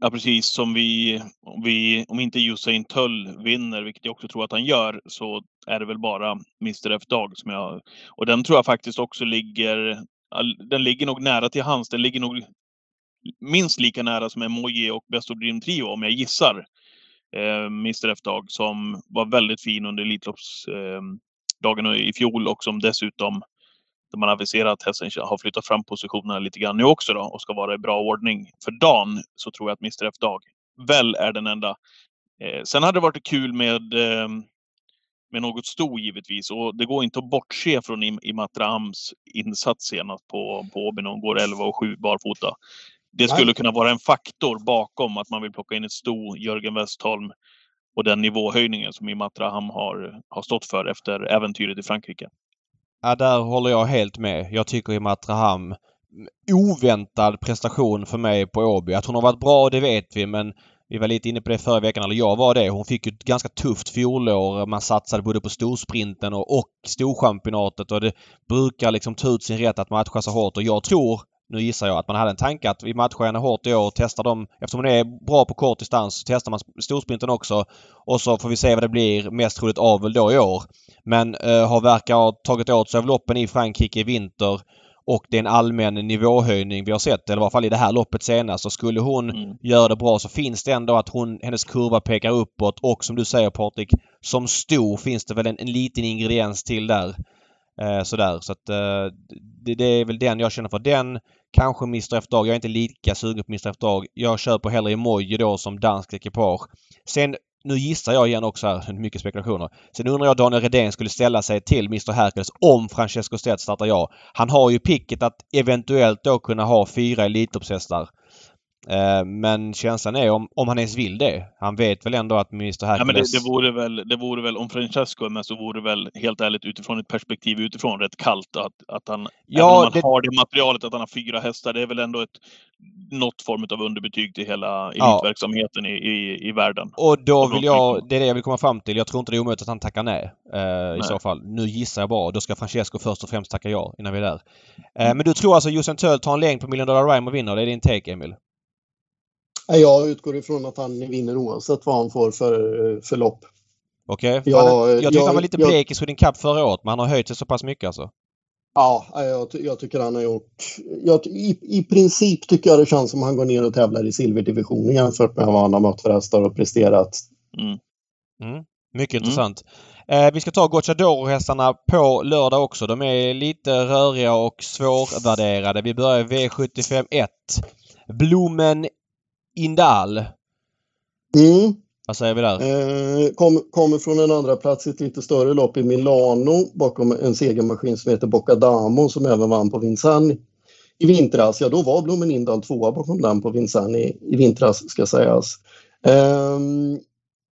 ja precis som vi, om vi, om inte Usain Tull vinner, vilket jag också tror att han gör, så är det väl bara Mr F Dag som jag, och den tror jag faktiskt också ligger, den ligger nog nära till hans, den ligger nog minst lika nära som Emoji och Best of Dream Trio om jag gissar. Eh, Mr F Dag som var väldigt fin under Elitloppsdagen eh, i fjol och som dessutom där man aviserar att hästen har flyttat fram positionerna lite grann nu också då och ska vara i bra ordning för dagen så tror jag att Mr F Dag väl är den enda. Eh, sen hade det varit kul med, eh, med något sto givetvis och det går inte att bortse från Im- Imatrahams insats senast på, på Åby när hon går 11 och 7 barfota. Det skulle Nej. kunna vara en faktor bakom att man vill plocka in ett sto, Jörgen Westholm och den nivåhöjningen som Imatraham har, har stått för efter äventyret i Frankrike. Ja, där håller jag helt med. Jag tycker i Matraham mm, oväntad prestation för mig på Åby. Att hon har varit bra, det vet vi, men vi var lite inne på det förra veckan, eller jag var det. Hon fick ju ett ganska tufft fjolår. Man satsade både på storsprinten och, och storchampionatet och det brukar liksom ta ut sin rätt att matcha så hårt och jag tror nu gissar jag att man hade en tanke att vi matchar henne hårt i år och testar dem. Eftersom hon är bra på kort distans så testar man storsprinten också. Och så får vi se vad det blir mest troligt avel då i år. Men eh, har verkar ha tagit åt sig av loppen i Frankrike i vinter. Och det är en allmän nivåhöjning vi har sett, eller i alla fall i det här loppet senast. Så skulle hon Mm. göra det bra så finns det ändå att hon, hennes kurva pekar uppåt och som du säger Patrik, som stor finns det väl en, en liten ingrediens till där. Eh, sådär. Så att eh, det, det är väl den jag känner för. Den, kanske Mr F Dag. Jag är inte lika sugen på Mr F Dag. Jag köper hellre Emoji då som dansk ekipage. Sen nu gissar jag igen också här, mycket spekulationer. Sen undrar jag Daniel Redén skulle ställa sig till Mr Hercules om Francesco Stedt startar ja. Han har ju picket att eventuellt då kunna ha fyra Elitloppshästar. Eh, men känslan är om, om han ens vill det. Han vet väl ändå att Mr Ja, men det, Hercules... det, vore väl, det vore väl, om Francesco med så vore det väl helt ärligt utifrån ett perspektiv utifrån rätt kallt att, att han, Ja, även om man det- har det materialet att han har fyra hästar, det är väl ändå ett något form av underbetyg till hela Ja. elitverksamheten i, i, i världen. Och då vill jag, typ. det är det jag vill komma fram till. Jag tror inte det är omöjligt att han tackar nej. Eh, I så fall. Nu gissar jag bara. Då ska Francesco först och främst tacka ja innan vi är där. Eh, Mm. men du tror alltså Josen Töll tar en längd på Million Dollar Rhyme och vinner? Det är din take Emil? Jag utgår ifrån att han vinner oavsett vad han får för, för lopp. Okej? Ja, Han- jag tyckte jag- han var lite jag- blek i Sweden Cup förra året men han har höjt sig så pass mycket alltså. Ja, jag, jag tycker han har gjort... Jag, i, I princip tycker jag det känns som han går ner och tävlar i silverdivisionen jämfört med vad han har mött för hästar och presterat. Mm. Mm. Mycket Mm. intressant. Eh, vi ska ta Gocciadoro-hästarna på lördag också. De är lite röriga och svårvärderade. Vi börjar i V75 1. Blomen Indal. Mm. Vad säger vi där? Eh, kom, kommer från en andra plats i ett lite större lopp i Milano bakom en segermaskin som heter Boccadamo som även vann på Vincennes i vintras. Ja, då var Blomen Indal tvåa bakom den på Vincennes i, i vintras ska sägas. Eh,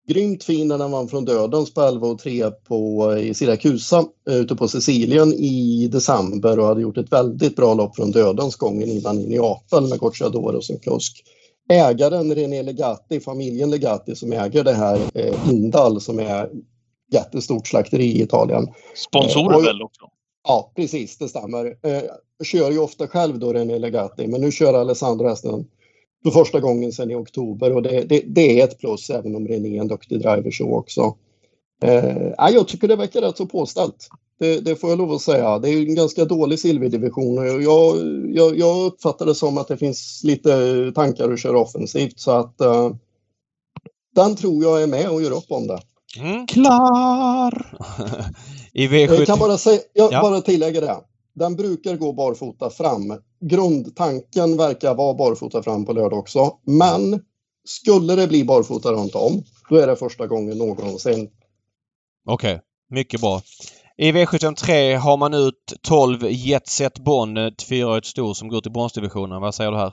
grymt fin när den vann från dödens på 11 och 3 på, i Siracusa eh, ute på Sicilien i december och hade gjort ett väldigt bra lopp från dödens gången innan i Neapel med Gocciadoro som kusk ägaren René Legati, familjen Legati som äger det här eh, Indal som är jättestort slakteri i Italien. Sponsorer Eh, och- väl också? Ja, precis, det stämmer. Eh, kör ju ofta själv då René Legati, men nu kör Alessandro hästen för första gången sedan i oktober och det, det, det är ett plus även om René är en duktig driver så också. Eh, ja, jag tycker det verkar rätt så påställt. Det, det får jag lov att säga. Det är ju en ganska dålig silverdivision och jag, jag, jag uppfattar det som att det finns lite tankar att köra offensivt så att eh, den tror jag är med och gör upp om det. Mm. Klar! I Jag V75... kan bara, säga, jag Ja. bara tillägga det. Den brukar gå barfota fram. Grundtanken verkar vara barfota fram på lördag också. Men skulle det bli barfota runt om, då är det första gången någonsin. Okej, mycket bra. I V753 har man ut 12 Jetset Bond, ett fyraårigt sto som går till bronsdivisionen. Vad säger du här?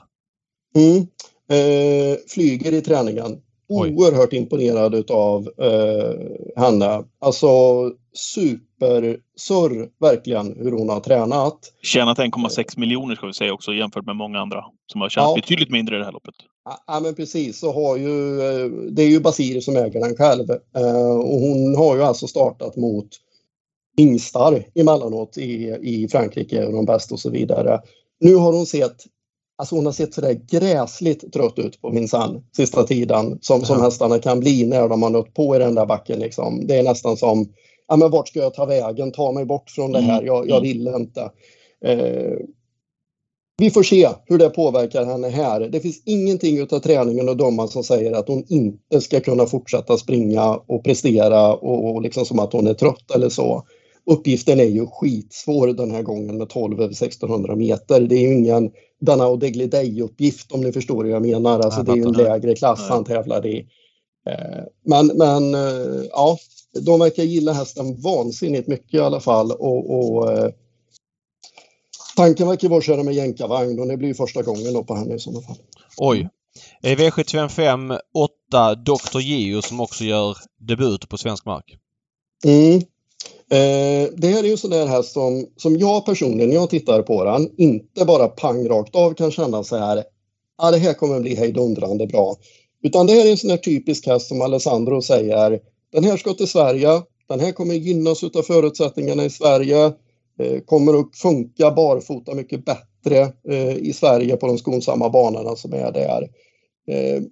Mm. Eh, flyger i träningen. Oj. Oerhört imponerad utav eh, henne. Alltså supersurr verkligen hur hon har tränat. Tjänat 1,6 miljoner ska vi säga också jämfört med många andra som har tjänat Ja. betydligt mindre i det här loppet. Ja, Ja men precis, så har ju, eh, det är ju Basir som äger den själv. Eh, och hon har ju alltså startat mot hingstar emellanåt i, i Frankrike och de bästa och så vidare. Nu har hon sett, alltså hon har sett sådär gräsligt trött ut på minsann sista tiden som, som Ja. hästarna kan bli när de har nött på i den där backen liksom. Det är nästan som, ja men vart ska jag ta vägen? Ta mig bort från det här, jag, jag vill inte. Eh, vi får se hur det påverkar henne här. Det finns ingenting utav träningen och döma som säger att hon inte ska kunna fortsätta springa och prestera och, och liksom som att hon är trött eller så. Uppgiften är ju skitsvår den här gången med 12 över 1600 meter. Det är ju ingen Danao Deglidei-uppgift om ni förstår hur jag menar. Alltså det är ju en lägre klass han tävlar i. Eh, Men, men eh, ja, de verkar gilla hästen vansinnigt mycket i alla fall. Och, och eh, Tanken verkar vara att köra med jänkarvagn och det blir första gången då på henne i sådana fall. Oj. I V755 8 Dr. Geo som också gör debut på svensk mark. Mm. Eh, det här är ju en sån där häst som, som jag personligen, när jag tittar på den, inte bara pang rakt av kan känna så här, ja det här kommer bli hejdundrande bra. Utan det här är en sån här typisk häst som Alessandro säger, den här ska till Sverige, den här kommer gynnas av förutsättningarna i Sverige, eh, kommer att funka barfota mycket bättre eh, i Sverige på de skonsamma banorna som är där. Eh,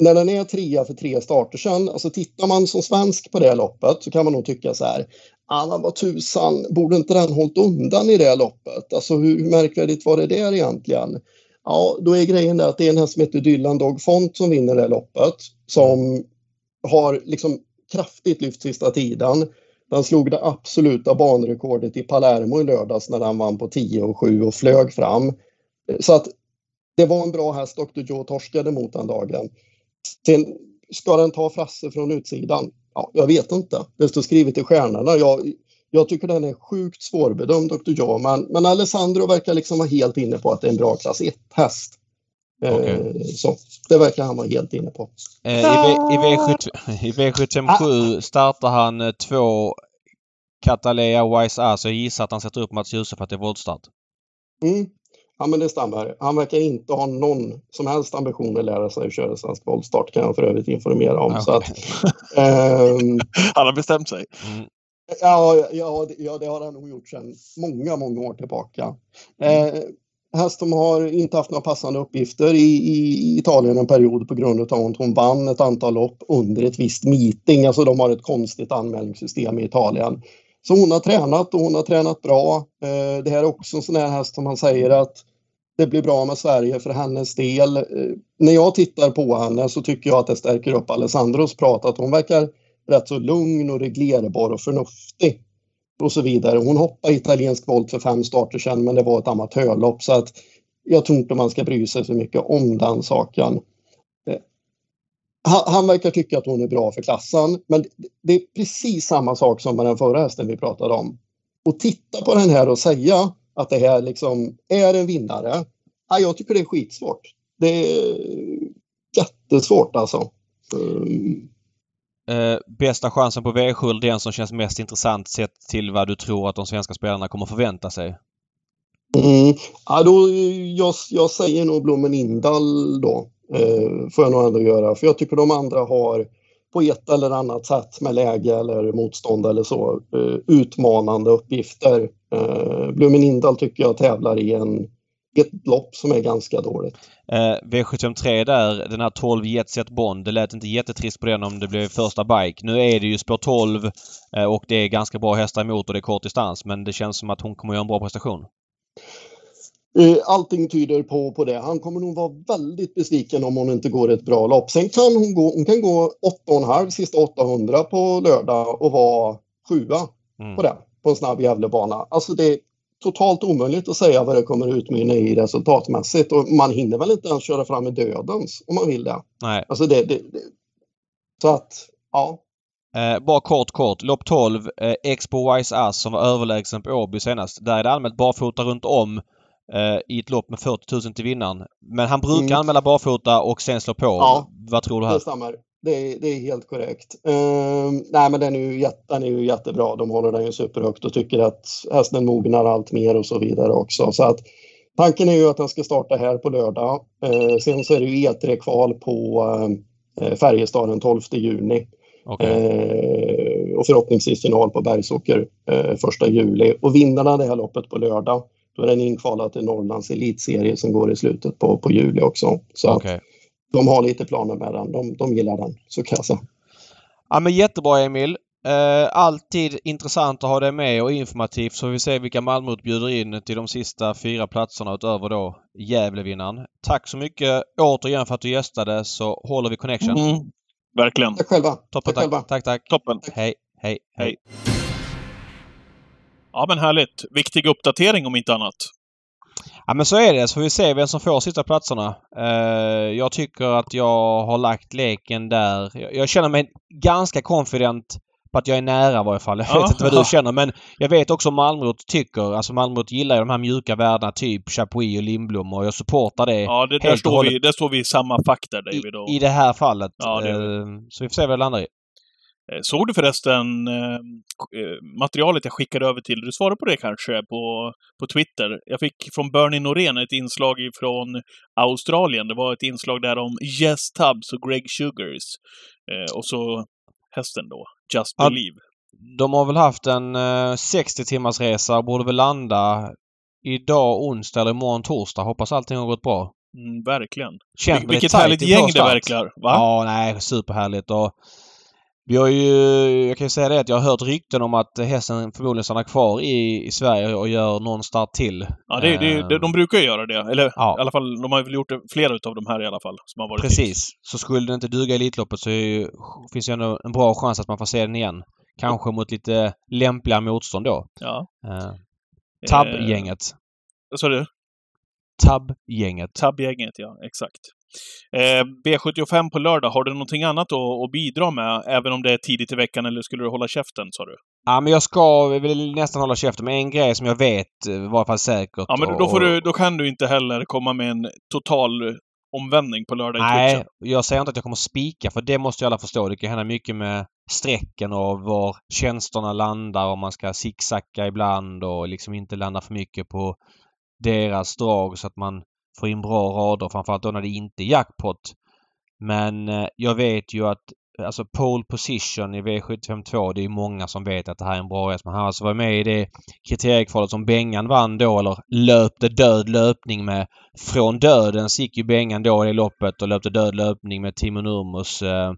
när den är trea för tre starter sen, alltså tittar man som svensk på det loppet så kan man nog tycka så här, alla vad tusan, borde inte den hållit undan i det loppet? Alltså hur märkvärdigt var det där egentligen? Ja, då är grejen där att det är en häst som heter Dylan Dog Font som vinner det loppet. Som har liksom kraftigt lyft sista tiden. Den slog det absoluta banrekordet i Palermo i lördags när den vann på 10 och 7 och flög fram. Så att det var en bra häst Dr. Joe torskade mot den dagen. Sen ska den ta Frasse från utsidan? Ja, jag vet inte. Det står skrivet i stjärnorna. Jag, jag tycker den är sjukt svårbedömd Dr. Joe, men, men Alessandro verkar liksom vara helt inne på att det är en bra klass 1-häst. Eh, Okej. Så det verkar han vara helt inne på. Eh, I, v, i, V7, I V757 startar han eh, två Catalea Wise A så jag gissar att han sätter upp Mats Djuse för att det är voltstart. Mm. Ja, men det stämmer. Han verkar inte ha någon som helst ambition att lära sig att köra svensk voltstart kan jag för övrigt informera om. Så att, ehm, Han har bestämt sig. Mm. Ja, ja, det- ja, det har han nog gjort sedan många, många år tillbaka. Eh, häst som har inte haft några passande uppgifter i, i Italien en period på grund av att hon vann ett antal lopp under ett visst meeting. Alltså de har ett konstigt anmälningssystem i Italien. Så hon har tränat och hon har tränat bra. Eh, det här är också en sån här häst som man säger att det blir bra med Sverige för hennes del. Eh, när jag tittar på henne så tycker jag att det stärker upp Alessandros prat att hon verkar rätt så lugn och reglerbar och förnuftig. Och så vidare. Hon hoppade italiensk volt för fem starter sedan men det var ett amatörlopp så att jag tror inte man ska bry sig så mycket om den saken. Eh, Han, han verkar tycka att hon är bra för klassen men det- det är precis samma sak som med den förra hästen vi pratade om. Och titta på den här och säga att det här liksom är en vinnare. Ja, jag tycker det är skitsvårt. Det är jättesvårt alltså. Mm. Eh, bästa chansen på V7 den som känns mest intressant sett till vad du tror att de svenska spelarna kommer förvänta sig. Mm. Ja, då, jag, jag säger nog Blommen Indal då. Eh, får jag nog ändå göra. För jag tycker de andra har på ett eller annat sätt med läge eller motstånd eller så eh, utmanande uppgifter. Eh, Indal tycker jag tävlar i en, ett lopp som är ganska dåligt. Eh, V753 där, den här 12 Jetset Bond. Det lät inte jättetrist på den om det blev första bike. Nu är det ju spår 12 eh, och det är ganska bra hästar emot och det är kort distans men det känns som att hon kommer göra en bra prestation. Eh, Allting tyder på, på det. Han kommer nog vara väldigt besviken om hon inte går ett bra lopp. Sen kan hon gå, hon kan gå 8,5 sista 800 på lördag och vara sjua Mm. på det. På en snabb Gävlebana. Alltså det är totalt omöjligt att säga vad det kommer utmynna i resultatmässigt. Och man hinner väl inte ens köra fram med dödens om man vill det. Nej. Alltså det, det, det. Så att, ja. Eh, bara kort kort. Lopp 12. Eh, Expo Wise Ass som var överlägsen på Åby senast. Där är det allmänt barfota runt om eh, i ett lopp med 40 000 till vinnaren. Men han brukar Mm. anmäla barfota och sen slå på. Ja. Vad tror du här? Det stämmer. Det är, det är helt korrekt. Ehm, nej, men den är, ju jätte, den är ju jättebra. De håller den ju superhögt och tycker att hästen mognar allt mer och så vidare också. Så att tanken är ju att den ska starta här på lördag. Eh, sen så är det ju E3-kval på eh, Färjestad den 12 juni. Okej. Eh, och förhoppningsvis final på Bergsåker eh, första juli. Och vinnarna det här loppet på lördag, då är den inkvalad till Norrlands elitserie som går i slutet på, på juli också. Så Okej. de har lite planer med den. De, de gillar den, så kan jag säga. Ja men jättebra Emil. Eh, alltid intressant att ha dig med och informativt så vi ser vilka Malmö bjuder in till de sista fyra platserna utöver då Gävlevinnaren. Tack så mycket återigen för att du gästade så håller vi connection. Mm. Verkligen. Tack själva. Toppen, Tack tack, själva. tack, tack. Toppen. Hej, hej, hej. Ja, men härligt. Viktig uppdatering om inte annat. Ja men så är det. Så får vi se vem som får sista platserna. Eh, jag tycker att jag har lagt leken där. Jag, jag känner mig ganska confident på att jag är nära i varje fall. Jag Ja. vet inte vad du känner men jag vet också Malmrot tycker, alltså Malmrot gillar ju de här mjuka värdena typ Chapuis och Lindblom och jag supportar det Ja, det, där, står vi, där står vi i samma fack där, David. Och, i, i det här fallet. Ja, det Eh, så vi får se vad det landar i. Eh, Såg du förresten eh, eh, materialet jag skickade över till Du svarade på det kanske på, på Twitter. Jag fick från Bernie Norén ett inslag från Australien. Det var ett inslag där om Jess Tubbs och Greg Sugars. Eh, och så hästen då, Just Ja. Believe. De har väl haft en eh, 60 timmars resa och borde väl landa idag onsdag eller imorgon torsdag. Hoppas allting har gått bra. Mm, verkligen. Känns Vil- vilket härligt gäng det verkar. Va? Ja, nej, superhärligt. Och vi har ju, jag kan ju säga det att jag har hört rykten om att hästen förmodligen stannar kvar i, i Sverige och gör någon start till. Ja, det, det, Eh, det, de brukar ju göra det. Eller Ja. i alla fall, de har väl gjort det, flera utav de här i alla fall. Som har varit. Precis. Så skulle det inte duga i Elitloppet så ju, finns ju ändå en bra chans att man får se den igen. Kanske mot lite lämpliga motstånd då. Ja. Uh, Tab-gänget. Vad sa du? Tab-gänget. Tab-gänget, ja. Exakt. Eh, B75 på lördag, har du någonting annat att, att bidra med? Även om det är tidigt i veckan, eller skulle du hålla käften, sa du? Ja, men jag ska väl nästan hålla käften med en grej som jag vet eh, var i alla fall säkert. Ja, men då, får du, då kan du inte heller komma med en total omvändning på lördag i Nej, Twitchen. jag säger inte att jag kommer spika för det måste ju alla förstå. Det kan hända mycket med strecken och var tjänsterna landar om man ska zigzacka ibland och liksom inte landa för mycket på deras drag så att man få in bra rader framförallt då när det inte är jackpot. Men eh, jag vet ju att alltså pole position i V752 det är många som vet att det här är en bra häst. Men han har alltså varit med i det kriteriekvalet som Bengan vann då eller löpte död löpning med från döden gick ju Bengan då i det loppet och löpte död löpning med Timo Nurmos eh,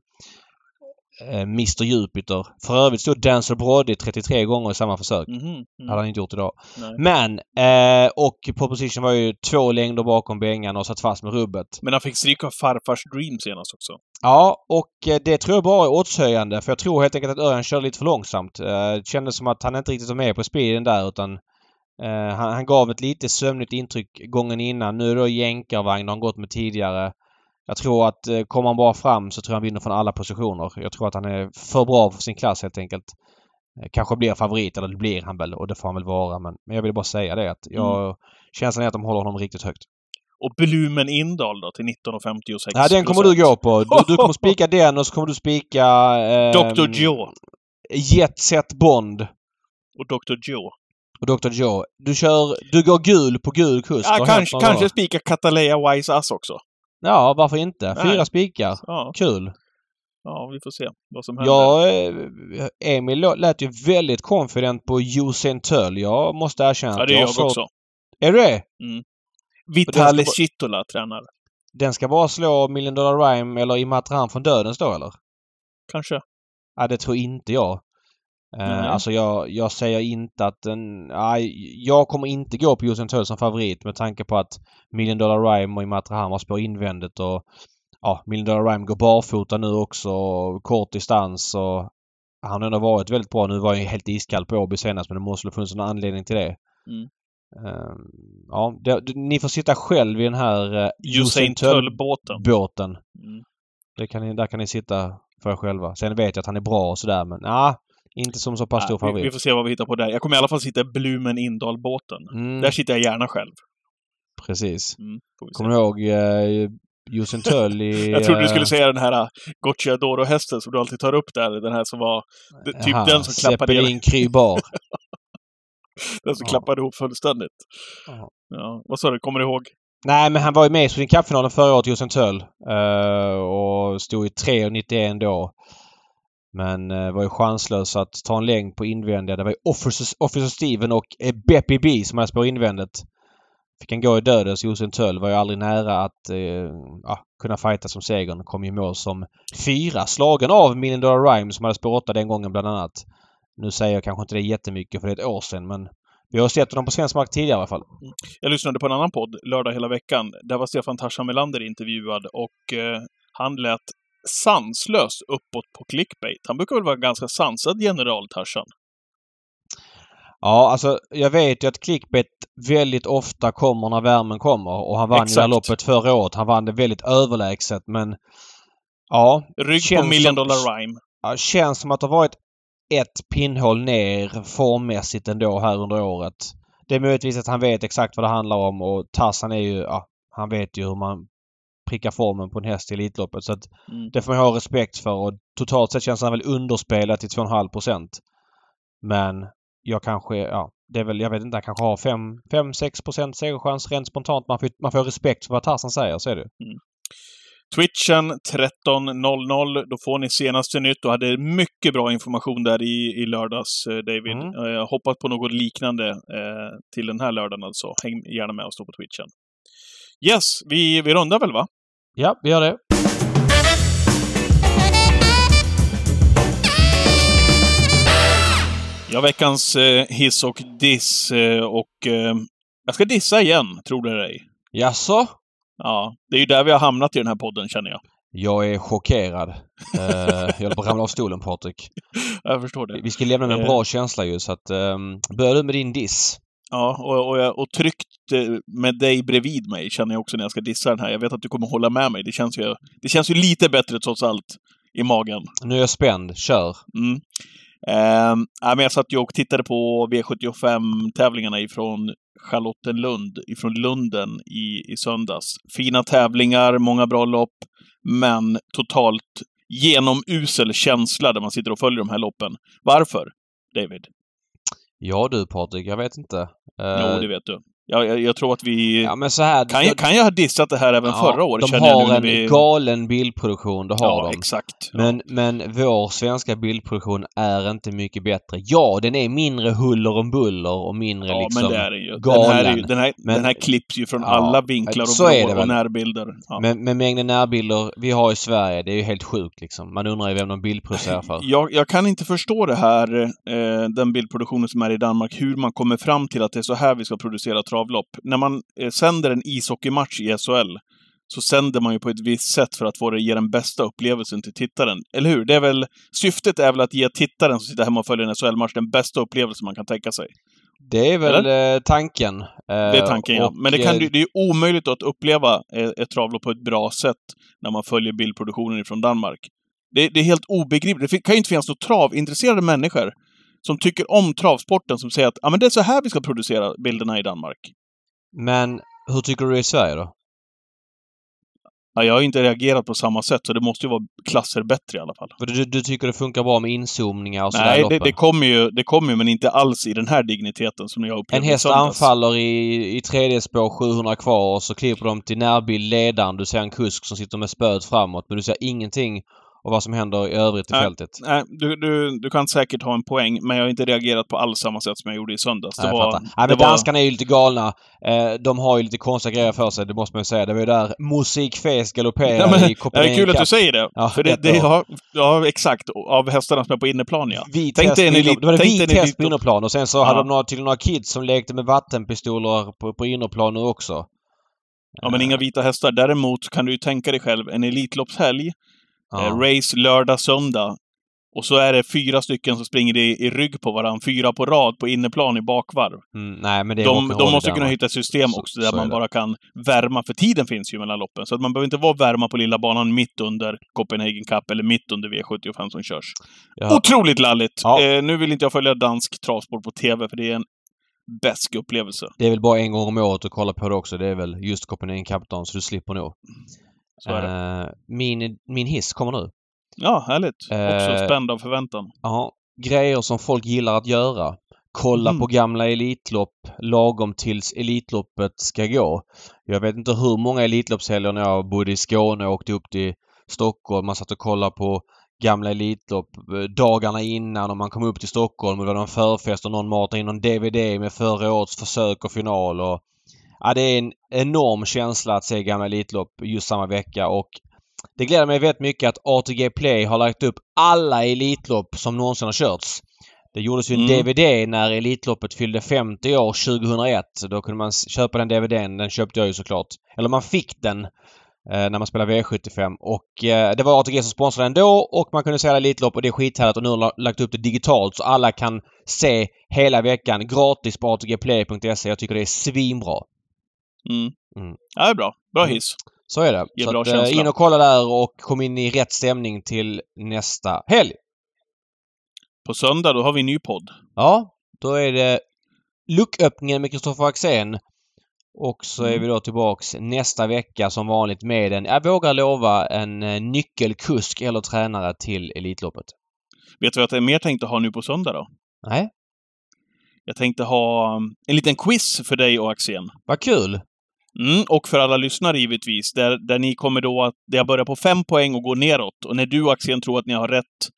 Mr Jupiter. För övrigt stod Dancer Brody 33 gånger i samma försök. Mhm, mm, hade han inte gjort idag. nej. Men, eh, och proposition var ju två längder bakom Bengan och satt fast med rubbet. Men han fick stryk av farfars Dream senast också. Ja, och eh, det tror jag bara är oddshöjande för jag tror helt enkelt att Örjan körde lite för långsamt. Eh, Det kändes som att han inte riktigt var med på speeden där utan eh, han, han gav ett lite sömnigt intryck gången innan. Nu är det då jänkarvagn han gått med tidigare. Jag tror att eh, kommer han bara fram så tror jag han vinner från alla positioner. Jag tror att han är för bra för sin klass helt enkelt. Eh, Kanske blir favorit, eller det blir han väl och det får han väl vara men, men jag vill bara säga det att jag... Känslan är att de håller honom riktigt högt. Och Blumen Indal då, till 19,56 Ja, den kommer du gå på. Du, du kommer spika den och så kommer du spika... Eh, Dr. Joe. Jet Set Bond Och Dr. Joe. och Dr. Joe. Du kör... Du går gul på gul kust. Ja, kanske, kanske spika Catalea Wise Ass också. Ja, varför inte? Fyra Nej. spikar. Ja, Kul. ja, vi får se vad som händer. Jag... eh, Emil lät ju väldigt confident på Usain Tull. Jag måste erkänna ja, det är jag såg- också. Är du det? Det ska Chitola tränar. Den ska bara slå Million Dollar Rhyme eller Imatran från dödens då eller? Kanske. Ja, det tror inte jag. Nej. alltså jag, jag säger inte att den... Nej, jag kommer inte gå på Usain Tull som favorit med tanke på att Million Dollar Rhyme och Imatra Ham har spår invändigt och ja, Million Dollar Rhyme går barfota nu också och kort distans och han har ändå varit väldigt bra. Nu var han ju helt iskall på Åby senast men det måste ha funnits någon anledning till det. Mm. Eh, ja, det, ni får sitta själv i den här uh, Usain Tull-båten. båten. Mm. Det kan ni, där kan ni sitta för er själva. Sen vet jag att han är bra och sådär men nah, inte som så pass stor Ja, vi, vi favorit. får se vad vi hittar på där. Jag kommer i alla fall sitta i Blumen Indal-båten. Mm, Där sitter jag gärna själv. precis. Mm. Kommer du ihåg eh, Jussin Töll i... Jag trodde du eh, skulle säga den här uh, Gocciadoro-hästen som du alltid tar upp där. Den här som var... Typ jaha, den som klappade, Zeppelin Krybar. den som Ja. klappade ihop fullständigt. Ja. Ja. Vad sa du? Kommer du ihåg? Nej, men han var ju med i Sweden Cup-finalen förra året, Jussin Töll. eh, och stod i 3,91 då. Men eh, var ju chanslös att ta en längd på invändiga. Det var ju Officer, Officer Steven och eh, uh, Beppy B som hade spår invändigt. Fick han gå i dödens. Josef Töll var ju aldrig nära att eh, ja, kunna fighta som segern. Kom i mål som fyra. Slagen av Million Dollar Rhyme som hade spår 8 den gången bland annat. Nu säger jag kanske inte det jättemycket för det är ett år sedan men vi har sett honom på svensk mark tidigare i alla fall. Mm. Jag lyssnade på en annan podd lördag hela veckan. Där var Stefan Tarzan Melander intervjuad och eh, han lät sanslös uppåt på clickbait. Han brukar väl vara ganska sansad general Tarzan? Ja, alltså jag vet ju att clickbait väldigt ofta kommer när värmen kommer och han vann ju det här Exakt. loppet förra året. Han vann det väldigt överlägset men ja, Rygg på Million som- Dollar Rhyme. ja, känns som att det har varit ett pinnhål ner formmässigt ändå här under året. Det är möjligtvis att han vet exakt vad det handlar om och Tarzan är ju, ja, han vet ju hur man prickar formen på en häst i Elitloppet så att Mm. det får man ha respekt för och totalt sett känns han väl underspelad till 2,5 procent. Men jag kanske, ja, det är väl, jag vet inte, han kanske har 5-6 procent segerchans rent spontant. Man får, man får respekt för vad Tarzan säger, så är det. Twitchen 13.00. Då får ni senaste nytt och hade mycket bra information där i, i lördags, eh, David. Mm. Eh, Jag hoppas på något liknande eh, till den här lördagen alltså. Häng gärna med oss då på Twitchen. Yes, vi, vi rundar väl va? Ja, vi gör det. Ja, veckans eh, hiss och diss. Eh, och eh, jag ska dissa igen, tror det eller ej. Jaså? Ja, det är ju där vi har hamnat i den här podden, känner jag. Jag är chockerad. Eh, jag håller på att ramla av stolen, Patrik. Jag förstår det. Vi ska lämna med en Eh. bra känsla ju, så att... Um, börja du med din diss. Ja, och, och, jag- och tryggt eh, med dig bredvid mig känner jag också när jag ska dissa den här. Jag vet att du kommer hålla med mig. Det känns ju, det känns ju lite bättre trots allt i magen. Nu är jag spänd. Kör! Mm. Ja, men jag satt ju och tittade på V75-tävlingarna ifrån Charlottenlund, ifrån Lunden i, i söndags. Fina tävlingar, många bra lopp, men totalt genomusel känsla där man sitter och följer de här loppen. Varför, David? Ja du Patrik, jag vet inte. Eh, Jo, det vet du. Jag, jag, jag tror att vi... Ja men så här... Kan jag, kan jag ha dissat det här även Ja, förra året? De har en vi... galen bildproduktion, det har Ja, de. exakt. Men, men vår svenska bildproduktion är inte mycket bättre. Ja, den är mindre huller om buller och mindre ja, liksom... men det är den ju. Den här, är ju, galen. den, här, Men- den här klipps ju från Ja, alla vinklar och så är det och närbilder. Ja. Men med mängden närbilder vi har i Sverige, det är ju helt sjukt liksom. Man undrar ju vem de bildproducerar för. Jag, jag kan inte förstå det här, eh, den bildproduktionen som är i Danmark, hur man kommer fram till att det är så här vi ska producera travlopp. När man eh, sänder en ishockeymatch i SHL, så sänder man ju på ett visst sätt för att få det, ge den bästa upplevelsen till tittaren. Eller hur? Det är väl, syftet är väl att ge tittaren som sitter hemma och följer en SHL-match den bästa upplevelsen man kan tänka sig. Det är väl eh, tanken. Eh, Det är tanken, ja. och, Men det, kan, eh, det är ju omöjligt att uppleva eh, ett travlopp på ett bra sätt när man följer bildproduktionen ifrån Danmark. Det, det är helt obegripligt. Det kan ju inte finnas några travintresserade människor som tycker om travsporten som säger att ah, men det är så här vi ska producera bilderna i Danmark. Men hur tycker du det är i Sverige då? Ja, jag har inte reagerat på samma sätt, så det måste ju vara klasser bättre i alla fall. För du, du tycker det funkar bra med inzoomningar och sådär Nej, det, det kommer ju, det kommer ju, men inte alls i den här digniteten som jag En upplevde i häst anfaller i, i tredje spår 700 kvar och så klipper de till närbild ledaren. Du ser en kusk som sitter med spöet framåt men du ser ingenting av vad som händer i övrigt i Nej. fältet. Nej, du, du, du kan säkert ha en poäng, men jag har inte reagerat på alls samma sätt som jag gjorde i söndags. Nej, Det var. Nej, det men var, danskarna är ju lite galna. Eh, de har ju lite konstiga grejer för sig, det måste man ju säga. Det var ju där musikfes galopperade Ja, i det är Copenhagen kul att du säger det. Ja, för det, det har, ja, exakt. Av hästarna som är på inneplan, ja. Vit Tänk dig en elit- Det var en vit häst på innerplan och sen så Ja. hade de några, till några kids som lekte med vattenpistoler på, på innerplan nu också. Ja, men inga vita hästar. Däremot kan du ju tänka dig själv, en Elitloppshelg, Ja. eh, race lördag, söndag. Och så är det fyra stycken som springer i, i rygg på varandra, fyra på rad på inneplan i bakvarv. Mm, nej, men det är De, de måste kunna hitta ett system Så- också där man det. bara kan värma, för tiden finns ju mellan loppen. Så att man behöver inte vara värma på lilla banan mitt under Copenhagen Cup eller mitt under V75 som körs. Ja. Otroligt lalligt! Ja. Eh, nu vill inte jag följa dansk travsport på TV, för det är en besk upplevelse. Det är väl bara en gång om året att kolla på det också. Det är väl just Copenhagen Cup-dagen, så du slipper nog. Eh, min, min hiss kommer nu. Ja, härligt. Också spänd av förväntan. Ja, grejer som folk gillar att göra. Kolla Mm. på gamla Elitlopp lagom tills Elitloppet ska gå. Jag vet inte hur många Elitloppshelger när jag bodde i Skåne och åkte upp till Stockholm. Man satt och kollade på gamla Elitlopp eh, dagarna innan och man kom upp till Stockholm och det var någon förfest och någon matade in någon DVD med förra årets försök och final och Ja, det är en enorm känsla att se gamla Elitlopp just samma vecka och det gläder mig väldigt mycket att ATG Play har lagt upp alla Elitlopp som någonsin har körts. Det gjordes ju en Mm. DVD när Elitloppet fyllde 50 år 2001. Då kunde man köpa den DVDn. Den köpte jag ju såklart. Eller man fick den eh, när man spelade V75 och eh, det var ATG som sponsrade den då och man kunde se alla Elitlopp och det är skithärligt och nu har de lagt upp det digitalt så alla kan se hela veckan gratis på atgplay.se. Jag tycker det är svinbra. Mm. Mm. Ja, det är bra. Bra Mm. hiss. Så är det. Ger så att, eh, känsla. in och kolla där och kom in i rätt stämning till nästa helg. På söndag, då har vi en ny podd. Ja, då är det lucköppningen med Kristoffer Axén. Och så är Mm. vi då tillbaks nästa vecka som vanligt med en, jag vågar lova, en eh, nyckelkusk eller tränare till Elitloppet. Vet du vad jag mer tänkte ha nu på söndag då? Nej, Jag tänkte ha um, en liten quiz för dig och Axén. vad kul! Mm, och för alla lyssnare givetvis, där, där ni kommer då att... Där jag börjar på fem poäng och går neråt. Och när du och Axén tror att ni har rätt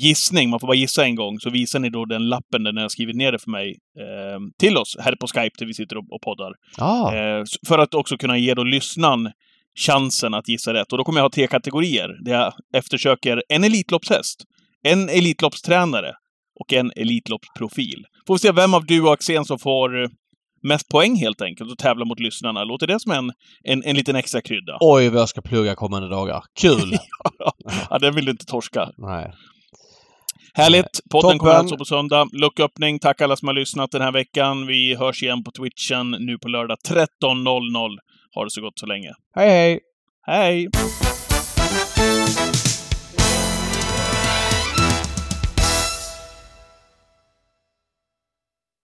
gissning, man får bara gissa en gång, så visar ni då den lappen där ni har skrivit ner det för mig eh, till oss här på Skype där vi sitter och, och poddar. Ah, Eh, för att också kunna ge då lyssnaren chansen att gissa rätt. Och då kommer jag ha tre kategorier där jag eftersöker en Elitloppshäst, en Elitloppstränare och en Elitloppsprofil. Får vi se vem av du och Axén som får mest poäng helt enkelt och tävla mot lyssnarna. Låter det som en, en, en liten extra krydda? oj vad jag ska plugga kommande dagar. Kul! Ja, den vill du inte torska. Nej. Härligt! Podden Toppen. kommer alltså på söndag. Lucköppning. Tack alla som har lyssnat den här veckan. Vi hörs igen på Twitchen nu på lördag 13.00. Ha det så gott så länge. Hej hej! Hej!